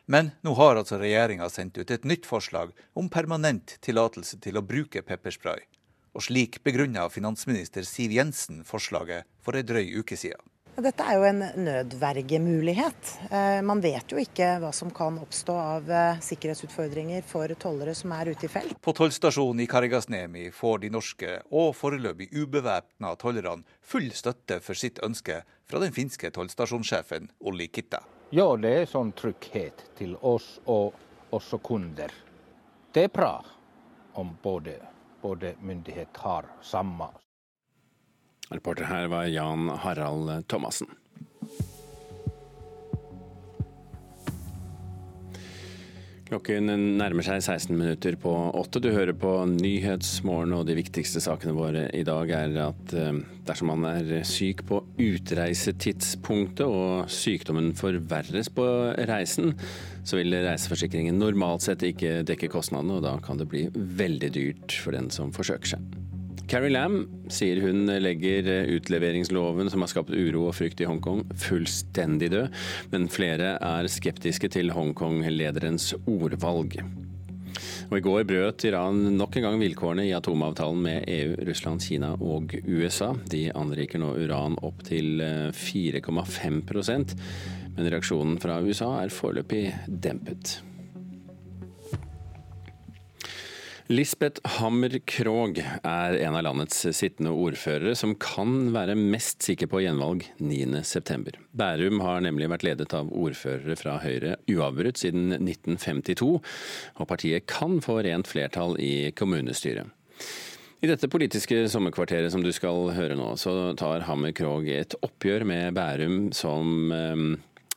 Men nå har altså regjeringa sendt ut et nytt forslag om permanent tillatelse til å bruke pepperspray. Og slik begrunna finansminister Siv Jensen forslaget for ei drøy uke siden. Dette er jo en nødvergemulighet. Eh, man vet jo ikke hva som kan oppstå av eh, sikkerhetsutfordringer for tollere som er ute i felt. På tollstasjonen i Karigasnemi får de norske og foreløpig ubevæpna tollerne full støtte for sitt ønske fra den finske tollstasjonssjefen Olli Kitta. Ja, det er sånn trygghet til oss og også kunder. Det er bra om både, både myndighet har samme Reporter her var Jan Harald Thomassen. Klokken nærmer seg 16 minutter på åtte. Du hører på Nyhetsmorgen, og de viktigste sakene våre i dag er at eh, dersom man er syk på utreisetidspunktet og sykdommen forverres på reisen, så vil reiseforsikringen normalt sett ikke dekke kostnadene, og da kan det bli veldig dyrt for den som forsøker seg. Carrie Lam sier hun legger utleveringsloven som har skapt uro og frykt i Hongkong fullstendig død, men flere er skeptiske til Hongkong-lederens ordvalg. Og I går brøt Iran nok en gang vilkårene i atomavtalen med EU, Russland, Kina og USA. De anriker nå uran opp til 4,5% men reaksjonen fra USA er foreløpig dempet. Lisbeth Hammer Krogh er en av landets sittende ordførere som kan være mest sikker på gjenvalg 9.9. Bærum har nemlig vært ledet av ordførere fra Høyre uavbrutt siden 1952, og partiet kan få rent flertall i kommunestyret. I dette politiske sommerkvarteret som du skal høre nå, så tar Hammer Krogh et oppgjør med Bærum som eh,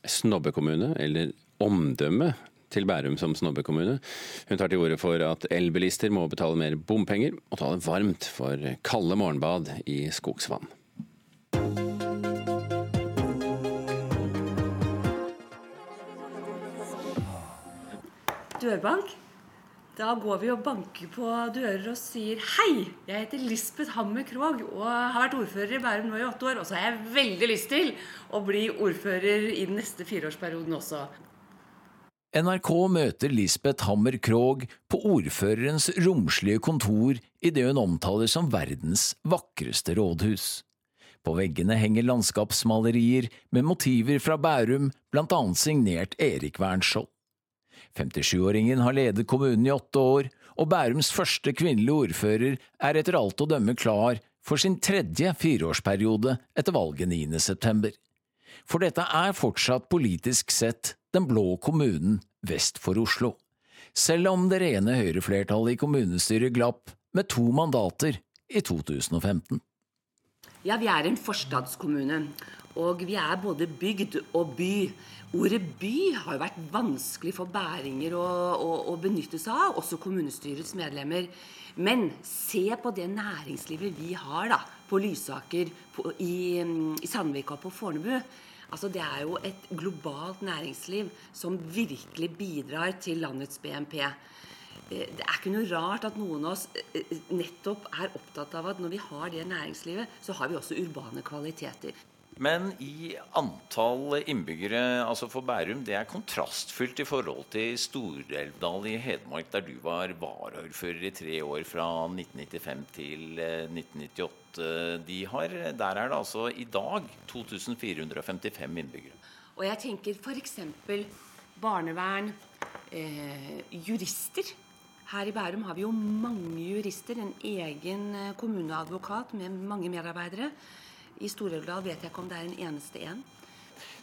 snobbekommune, eller omdømme til Bærum som snobbekommune. Hun tar til orde for at elbilister må betale mer bompenger, og ta det varmt for kalde morgenbad i skogsvann. Dørbank. Da går vi og banker på dører og sier hei, jeg heter Lisbeth Hammer Krogh og har vært ordfører i Bærum nå i åtte år. Og så har jeg veldig lyst til å bli ordfører i den neste fireårsperioden også. NRK møter Lisbeth Hammer Krogh på ordførerens romslige kontor i det hun omtaler som verdens vakreste rådhus. På veggene henger landskapsmalerier med motiver fra Bærum, blant annet signert Erik Wernskjold. 57-åringen har ledet kommunen i åtte år, og Bærums første kvinnelige ordfører er etter alt å dømme klar for sin tredje fireårsperiode etter valget 9. september. For dette er fortsatt politisk sett den blå kommunen vest for Oslo, selv om det rene høyreflertallet i kommunestyret glapp med to mandater i 2015. Ja, vi er en forstadskommune, og vi er både bygd og by. Ordet by har jo vært vanskelig for bæringer å, å, å benytte seg av, også kommunestyrets medlemmer. Men se på det næringslivet vi har da, på Lysaker, på, i, i Sandvika og på Fornebu. Altså Det er jo et globalt næringsliv som virkelig bidrar til landets BNP. Eh, det er ikke noe rart at noen av oss eh, eh, nettopp er opptatt av at når vi har det næringslivet, så har vi også urbane kvaliteter. Men i antall innbyggere altså for Bærum, det er kontrastfylt i forhold til Stor-Elvdal i Hedmark, der du var varaordfører i tre år fra 1995 til 1998. De har, der er det altså i dag 2455 innbyggere. Og jeg tenker f.eks. barnevern, eh, jurister. Her i Bærum har vi jo mange jurister. En egen kommuneadvokat med mange medarbeidere. I Stor-Elvdal vet jeg ikke om det er en eneste en.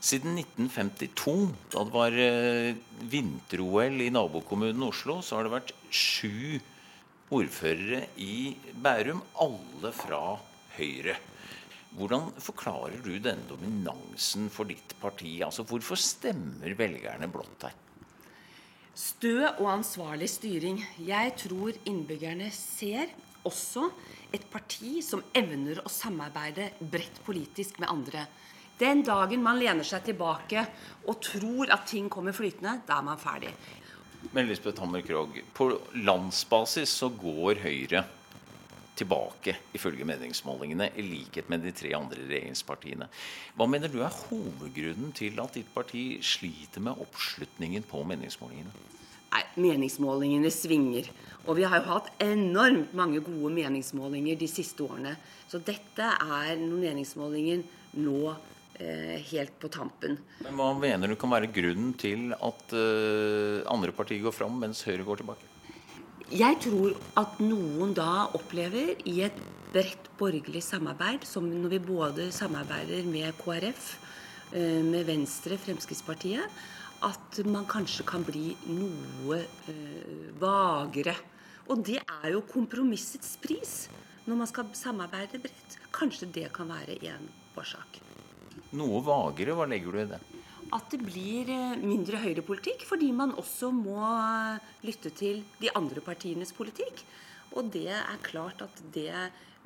Siden 1952, da det var eh, vinter-OL i nabokommunen Oslo, så har det vært sju ordførere i Bærum, alle fra Høyre. Hvordan forklarer du denne dominansen for ditt parti? Altså, Hvorfor stemmer velgerne blått her? Stø og ansvarlig styring. Jeg tror innbyggerne ser også et parti som evner å samarbeide bredt politisk med andre. Den dagen man lener seg tilbake og tror at ting kommer flytende, da er man ferdig. Men Lisbeth Hammer Krogh, på landsbasis så går Høyre tilbake, ifølge meningsmålingene, i likhet med de tre andre regjeringspartiene. Hva mener du er hovedgrunnen til at ditt parti sliter med oppslutningen på meningsmålingene? Nei, Meningsmålingene svinger. Og vi har jo hatt enormt mange gode meningsmålinger de siste årene. Så dette er noen meningsmålinger nå helt på tampen. Men Hva mener du kan være grunnen til at uh, andre partier går fram, mens Høyre går tilbake? Jeg tror at noen da opplever i et bredt borgerlig samarbeid, som når vi både samarbeider med KrF, eh, med Venstre, Fremskrittspartiet, at man kanskje kan bli noe eh, vagere. Og det er jo kompromissets pris når man skal samarbeide bredt. Kanskje det kan være en årsak. Noe vagere, hva legger du i det? At det blir eh, mindre høyrepolitikk, fordi man også må eh, lytte til de andre partienes politikk. Og det er klart at det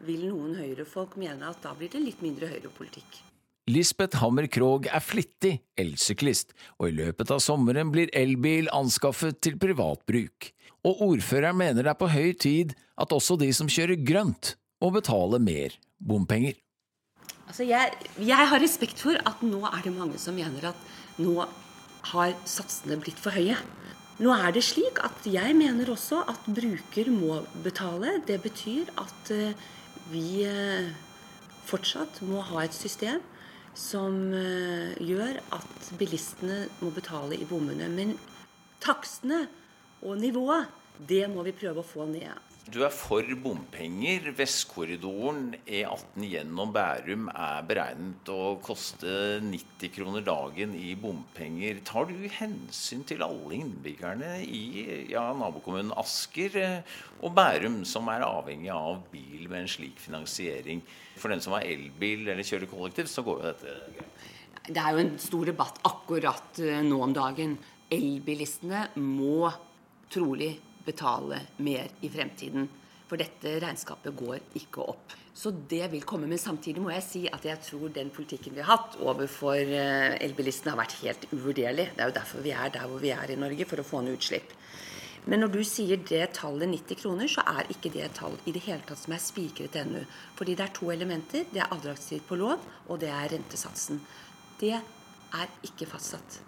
vil noen høyrefolk mene at da blir det litt mindre høyrepolitikk. Lisbeth Hammer Krogh er flittig elsyklist, og i løpet av sommeren blir elbil anskaffet til privat bruk. Og ordføreren mener det er på høy tid at også de som kjører grønt, må betale mer bompenger. Altså jeg, jeg, har respekt for at nå er det mange som mener at nå har satsene blitt for høye. Nå er det slik at jeg mener også at bruker må betale. Det betyr at uh, vi uh, fortsatt må ha et system som uh, gjør at bilistene må betale i bommene. Men takstene og nivået, det må vi prøve å få ned. Du er for bompenger. Vestkorridoren E18 gjennom Bærum er beregnet å koste 90 kroner dagen i bompenger. Tar du hensyn til alle innbyggerne i ja, nabokommunen Asker eh, og Bærum, som er avhengig av bil med en slik finansiering? For den som har elbil eller kjører kollektivt, så går jo dette. Det er jo en stor debatt akkurat eh, nå om dagen. Elbilistene må trolig betale mer i fremtiden. For dette regnskapet går ikke opp. Så det vil komme. Men samtidig må jeg si at jeg tror den politikken vi har hatt overfor eh, elbilistene har vært helt uvurderlig. Det er jo derfor vi er der hvor vi er i Norge, for å få ned utslipp. Men når du sier det tallet 90 kroner, så er ikke det et tall i det hele tatt som er spikret ennå. Fordi det er to elementer. Det er avdragstid på lån, og det er rentesatsen. Det er ikke fastsatt.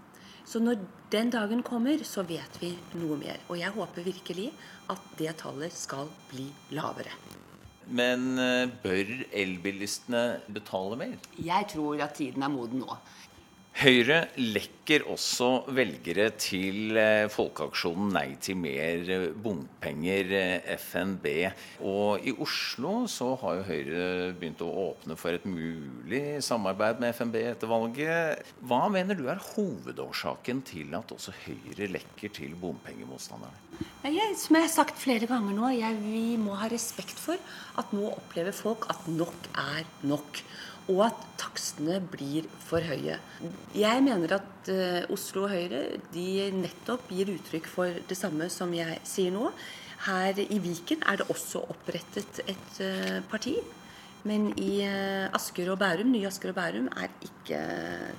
Så når den dagen kommer, så vet vi noe mer. Og jeg håper virkelig at det tallet skal bli lavere. Men eh, bør elbilistene betale mer? Jeg tror at tiden er moden nå. Høyre lekker også velgere til eh, folkeaksjonen Nei til mer eh, bompenger, eh, FNB. Og i Oslo så har jo Høyre begynt å åpne for et mulig samarbeid med FNB etter valget. Hva mener du er hovedårsaken til at også Høyre lekker til bompengemotstanderne? Jeg, som jeg har sagt flere ganger nå, jeg, vi må ha respekt for at nå opplever folk at nok er nok og at takstene blir for høye. Jeg mener at uh, Oslo Høyre de nettopp gir uttrykk for det samme som jeg sier nå. Her i Viken er det også opprettet et uh, parti. Men i uh, Asker og Bærum, nye Asker og Bærum er ikke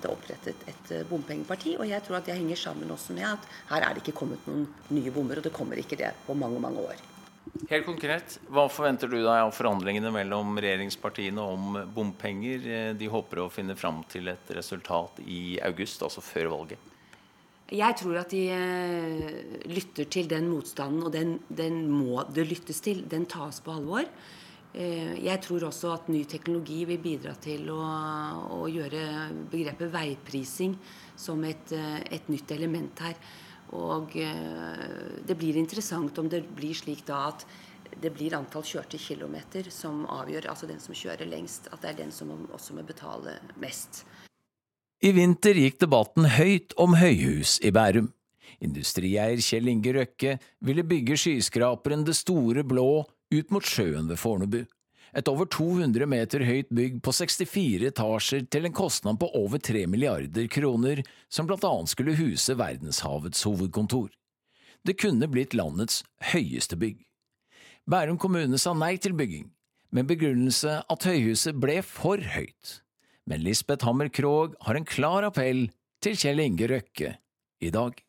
det opprettet et bompengeparti. Og jeg tror at det henger sammen også med at her er det ikke kommet noen nye bommer, og det kommer ikke det på mange, mange år. Helt konkret, Hva forventer du deg av forhandlingene mellom regjeringspartiene om bompenger? De håper å finne fram til et resultat i august, altså før valget. Jeg tror at de eh, lytter til den motstanden, og den, den må det lyttes til. Den tas på alvor. Eh, jeg tror også at ny teknologi vil bidra til å, å gjøre begrepet veiprising som et, eh, et nytt element her. Og eh, det blir interessant om det blir slik da at det blir antall kjørte kilometer som avgjør, altså den som kjører lengst, at det er den som også må betale mest. I vinter gikk debatten høyt om høyhus i Bærum. Industrieier Kjell Inge Røkke ville bygge skyskraperen Det Store Blå ut mot sjøen ved Fornebu. Et over 200 meter høyt bygg på 64 etasjer til en kostnad på over 3 milliarder kroner, som blant annet skulle huse verdenshavets hovedkontor. Det kunne blitt landets høyeste bygg. Bærum kommune sa nei til bygging, med begrunnelse at høyhuset ble for høyt. Men Lisbeth Hammer Krogh har en klar appell til Kjell Inge Røkke i dag.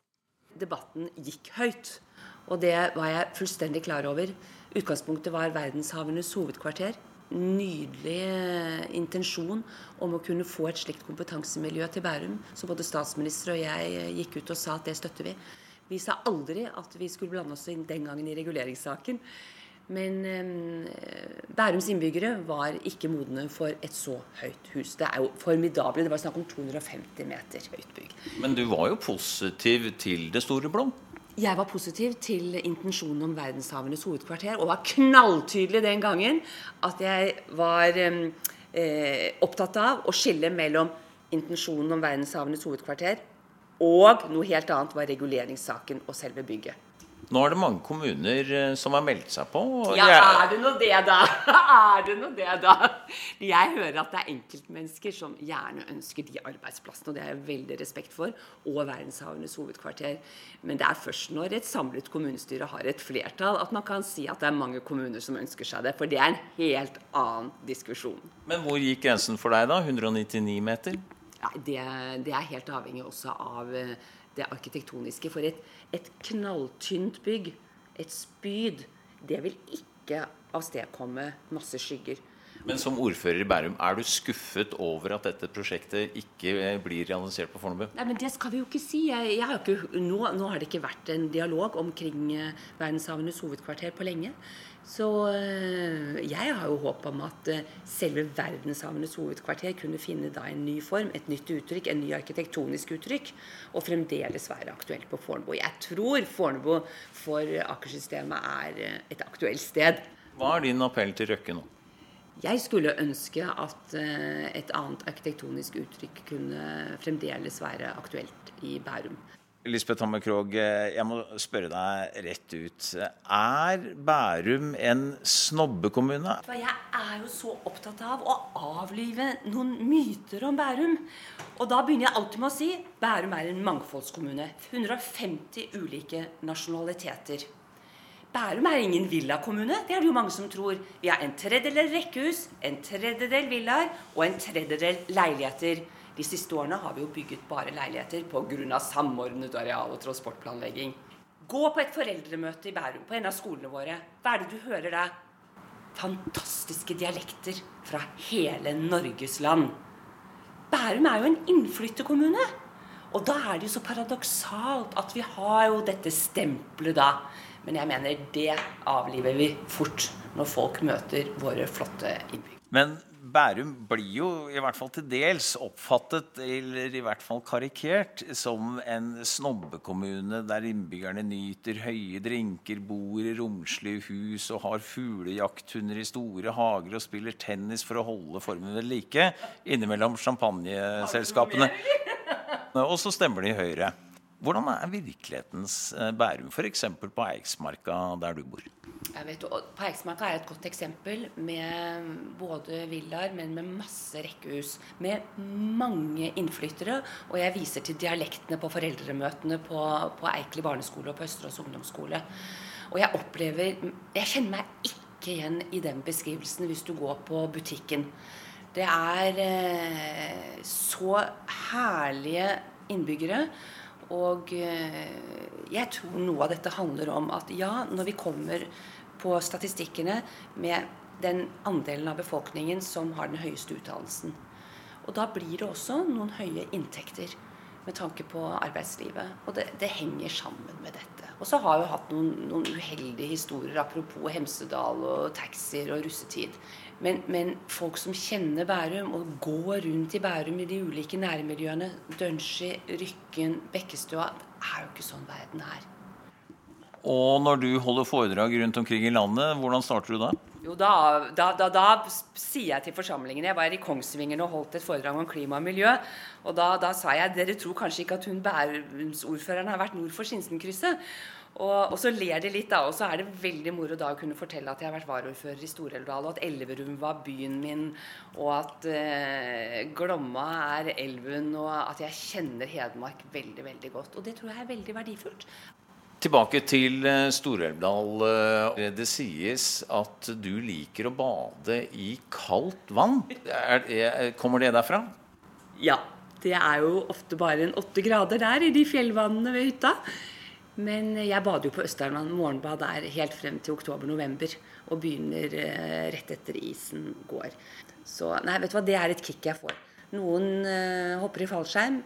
Debatten gikk høyt, og det var jeg fullstendig klar over. Utgangspunktet var verdenshavenes hovedkvarter. Nydelig eh, intensjon om å kunne få et slikt kompetansemiljø til Bærum. Så både statsminister og jeg eh, gikk ut og sa at det støtter vi. Vi sa aldri at vi skulle blande oss inn den gangen i reguleringssaken. Men eh, Bærums innbyggere var ikke modne for et så høyt hus. Det er jo formidable. Det var snakk om 250 meter høyt bygg. Men du var jo positiv til det store blå? Jeg var positiv til intensjonen om verdenshavenes hovedkvarter, og var knalltydelig den gangen at jeg var eh, opptatt av å skille mellom intensjonen om verdenshavenes hovedkvarter og noe helt annet var reguleringssaken og selve bygget. Nå er det mange kommuner eh, som har meldt seg på. Ja, er det nå det, da? Er det nå det, da? Jeg hører at det er enkeltmennesker som gjerne ønsker de arbeidsplassene, og det har jeg veldig respekt for, og verdenshavenes hovedkvarter. Men det er først når et samlet kommunestyre har et flertall, at man kan si at det er mange kommuner som ønsker seg det. For det er en helt annen diskusjon. Men hvor gikk grensen for deg, da? 199 meter? Ja, det, det er helt avhengig også av eh, det arkitektoniske. For et, et knalltynt bygg, et spyd, det vil ikke avstedkomme masse skygger. Men som ordfører i Bærum, er du skuffet over at dette prosjektet ikke blir realisert på Fornebu? Nei, men Det skal vi jo ikke si. Jeg, jeg har ikke, nå, nå, har det ikke vært en dialog omkring eh, verdenshavenes hovedkvarter på lenge. Så eh, jeg har jo håp om at eh, selve verdenshavenes hovedkvarter kunne finne da en ny form, et nytt uttrykk, en ny arkitektonisk uttrykk, og fremdeles være aktuelt på Fornebu. Jeg tror Fornebu for Akersystemet er eh, et aktuelt sted. Hva er din appell til Røkke nå? Jeg skulle ønske at et annet arkitektonisk uttrykk kunne fremdeles være aktuelt i Bærum. Lisbeth Hammer Krogh, jeg må spørre deg rett ut. Er Bærum en snobbekommune? Jeg er jo så opptatt av å avlive noen myter om Bærum. Og da begynner jeg alltid med å si Bærum er en mangfoldskommune. 150 ulike nasjonaliteter. Bærum er ingen villakommune. Det er det jo mange som tror. Vi har en tredjedel rekkehus, en tredjedel villaer og en tredjedel leiligheter. De siste årene har vi jo bygget bare leiligheter pga. samordnet areal- og transportplanlegging. Gå på et foreldremøte i Bærum, på en av skolene våre. Hva er det du hører da? Fantastiske dialekter fra hele Norges land. Bærum er jo en innflytterkommune. Og da er det jo så paradoksalt at vi har jo dette stempelet da. Men jeg mener det avliver vi fort når folk møter våre flotte innbyggere. Men Bærum blir jo i hvert fall til dels oppfattet, eller i hvert fall karikert, som en snobbekommune der innbyggerne nyter høye drinker, bor i romslige hus og har fuglejakthunder i store hager og spiller tennis for å holde formen ved like innimellom champagneselskapene. Og så stemmer de Høyre. Hvordan er virkelighetens eh, Bærum, f.eks. på Eiksmarka, der du bor? Jeg vet, på Eiksmarka er et godt eksempel med både villaer, men med masse rekkehus. Med mange innflyttere. Og jeg viser til dialektene på foreldremøtene på, på Eikli barneskole og på Østerås ungdomsskole. Og jeg opplever Jeg kjenner meg ikke igjen i den beskrivelsen hvis du går på butikken. Det er eh, så herlige innbyggere. Og eh, jeg tror noe av dette handler om at ja, når vi kommer på statistikkene med den andelen av befolkningen som har den høyeste utdannelsen. Og da blir det også noen høye inntekter med tanke på arbeidslivet. Og det, det henger sammen med dette. Og så har vi hatt noen, noen uheldige historier apropos Hemsedal og taxier og russetid. Men, men, folk som kjenner Bærum og går rundt i Bærum i de ulike nærmiljøene, Dønski, Rykken, Bekkestua, Det er jo ikke sånn verden er. Og når du holder foredrag rundt omkring i landet, hvordan starter du da? Jo, da, da, da, da, sier jeg til forsamlingen Jeg var i Kongsvingen og holdt et foredrag om klima og miljø. Og da, sa jeg dere tror kanskje ikke at hun Bærumsordføreren har vært nord for Sinsenkrysset. Og, og, så ler de litt, da. Og så er det veldig moro da å kunne fortelle at jeg har vært varaordfører i Stor-Elvdal, og at Elverum var byen min, og at eh, Glomma er elven, og at jeg kjenner Hedmark veldig, veldig godt. Og det tror jeg er veldig verdifullt. Tilbake til eh, Stor-Elvdal. Eh, det sies at du liker å bade i kaldt vann. Er, er, kommer det derfra? Ja. Det er jo ofte bare en åtte grader der i de fjellvannene ved hytta. Men jeg bader jo på Østerdalen morgenbad der helt frem til oktober-november. Og begynner eh, rett etter isen går. Så nei, vet du hva, det er et kick jeg får. Noen uh, hopper i fallskjerm.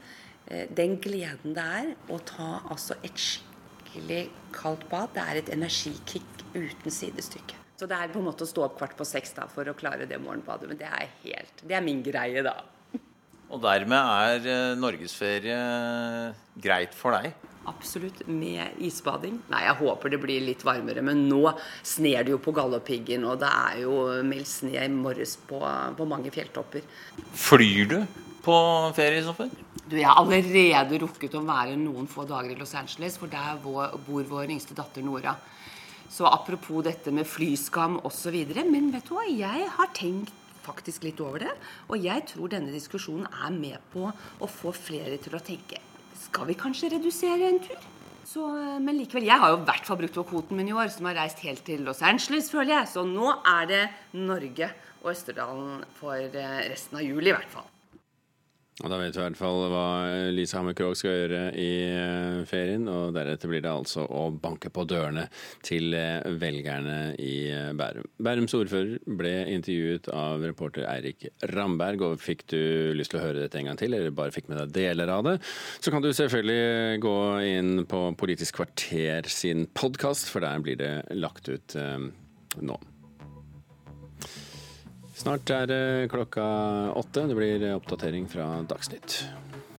Uh, den gleden det er å ta altså et skikkelig kaldt bad, det er et energikick uten sidestykke. Så det er på en måte å stå opp kvart på seks da, for å klare det morgenbadet. Men det er helt, det er min greie, da. Og dermed er norgesferie greit for deg? Absolutt. Med isbading. Nei, jeg håper det blir litt varmere. Men nå sner det jo på Galdhøpiggen, og det er jo meldt sne i morges på, på, mange fjelltopper. Flyr du på ferie, i så fall? Du, Jeg har allerede rukket å være noen få dager i Los Angeles, for der bor vår yngste datter Nora. Så apropos dette med flyskam osv. Men vet du hva, jeg har tenkt faktisk litt over det. Og jeg tror denne diskusjonen er med på å få flere til å tenke skal vi kanskje redusere en tur? Så, eh, men likevel, jeg har jo i hvert fall brukt opp kvoten min i år, som har reist helt til Los Angeles, føler jeg. Så nå er det Norge og Østerdalen for eh, resten av juli, i hvert fall. Da vet vi i hvert fall hva Lise Hammer Krogh skal gjøre i eh, ferien. Og deretter blir det altså å banke på dørene til eh, velgerne i eh, Bærum. Bærums ordfører ble intervjuet av reporter Eirik Ramberg. Og fikk du lyst til å høre dette en gang til, eller bare fikk med deg deler av det, så kan du selvfølgelig gå inn på Politisk kvarter sin podkast, for der blir det lagt ut nå. Snart er klokka åtte. Det blir oppdatering fra Dagsnytt.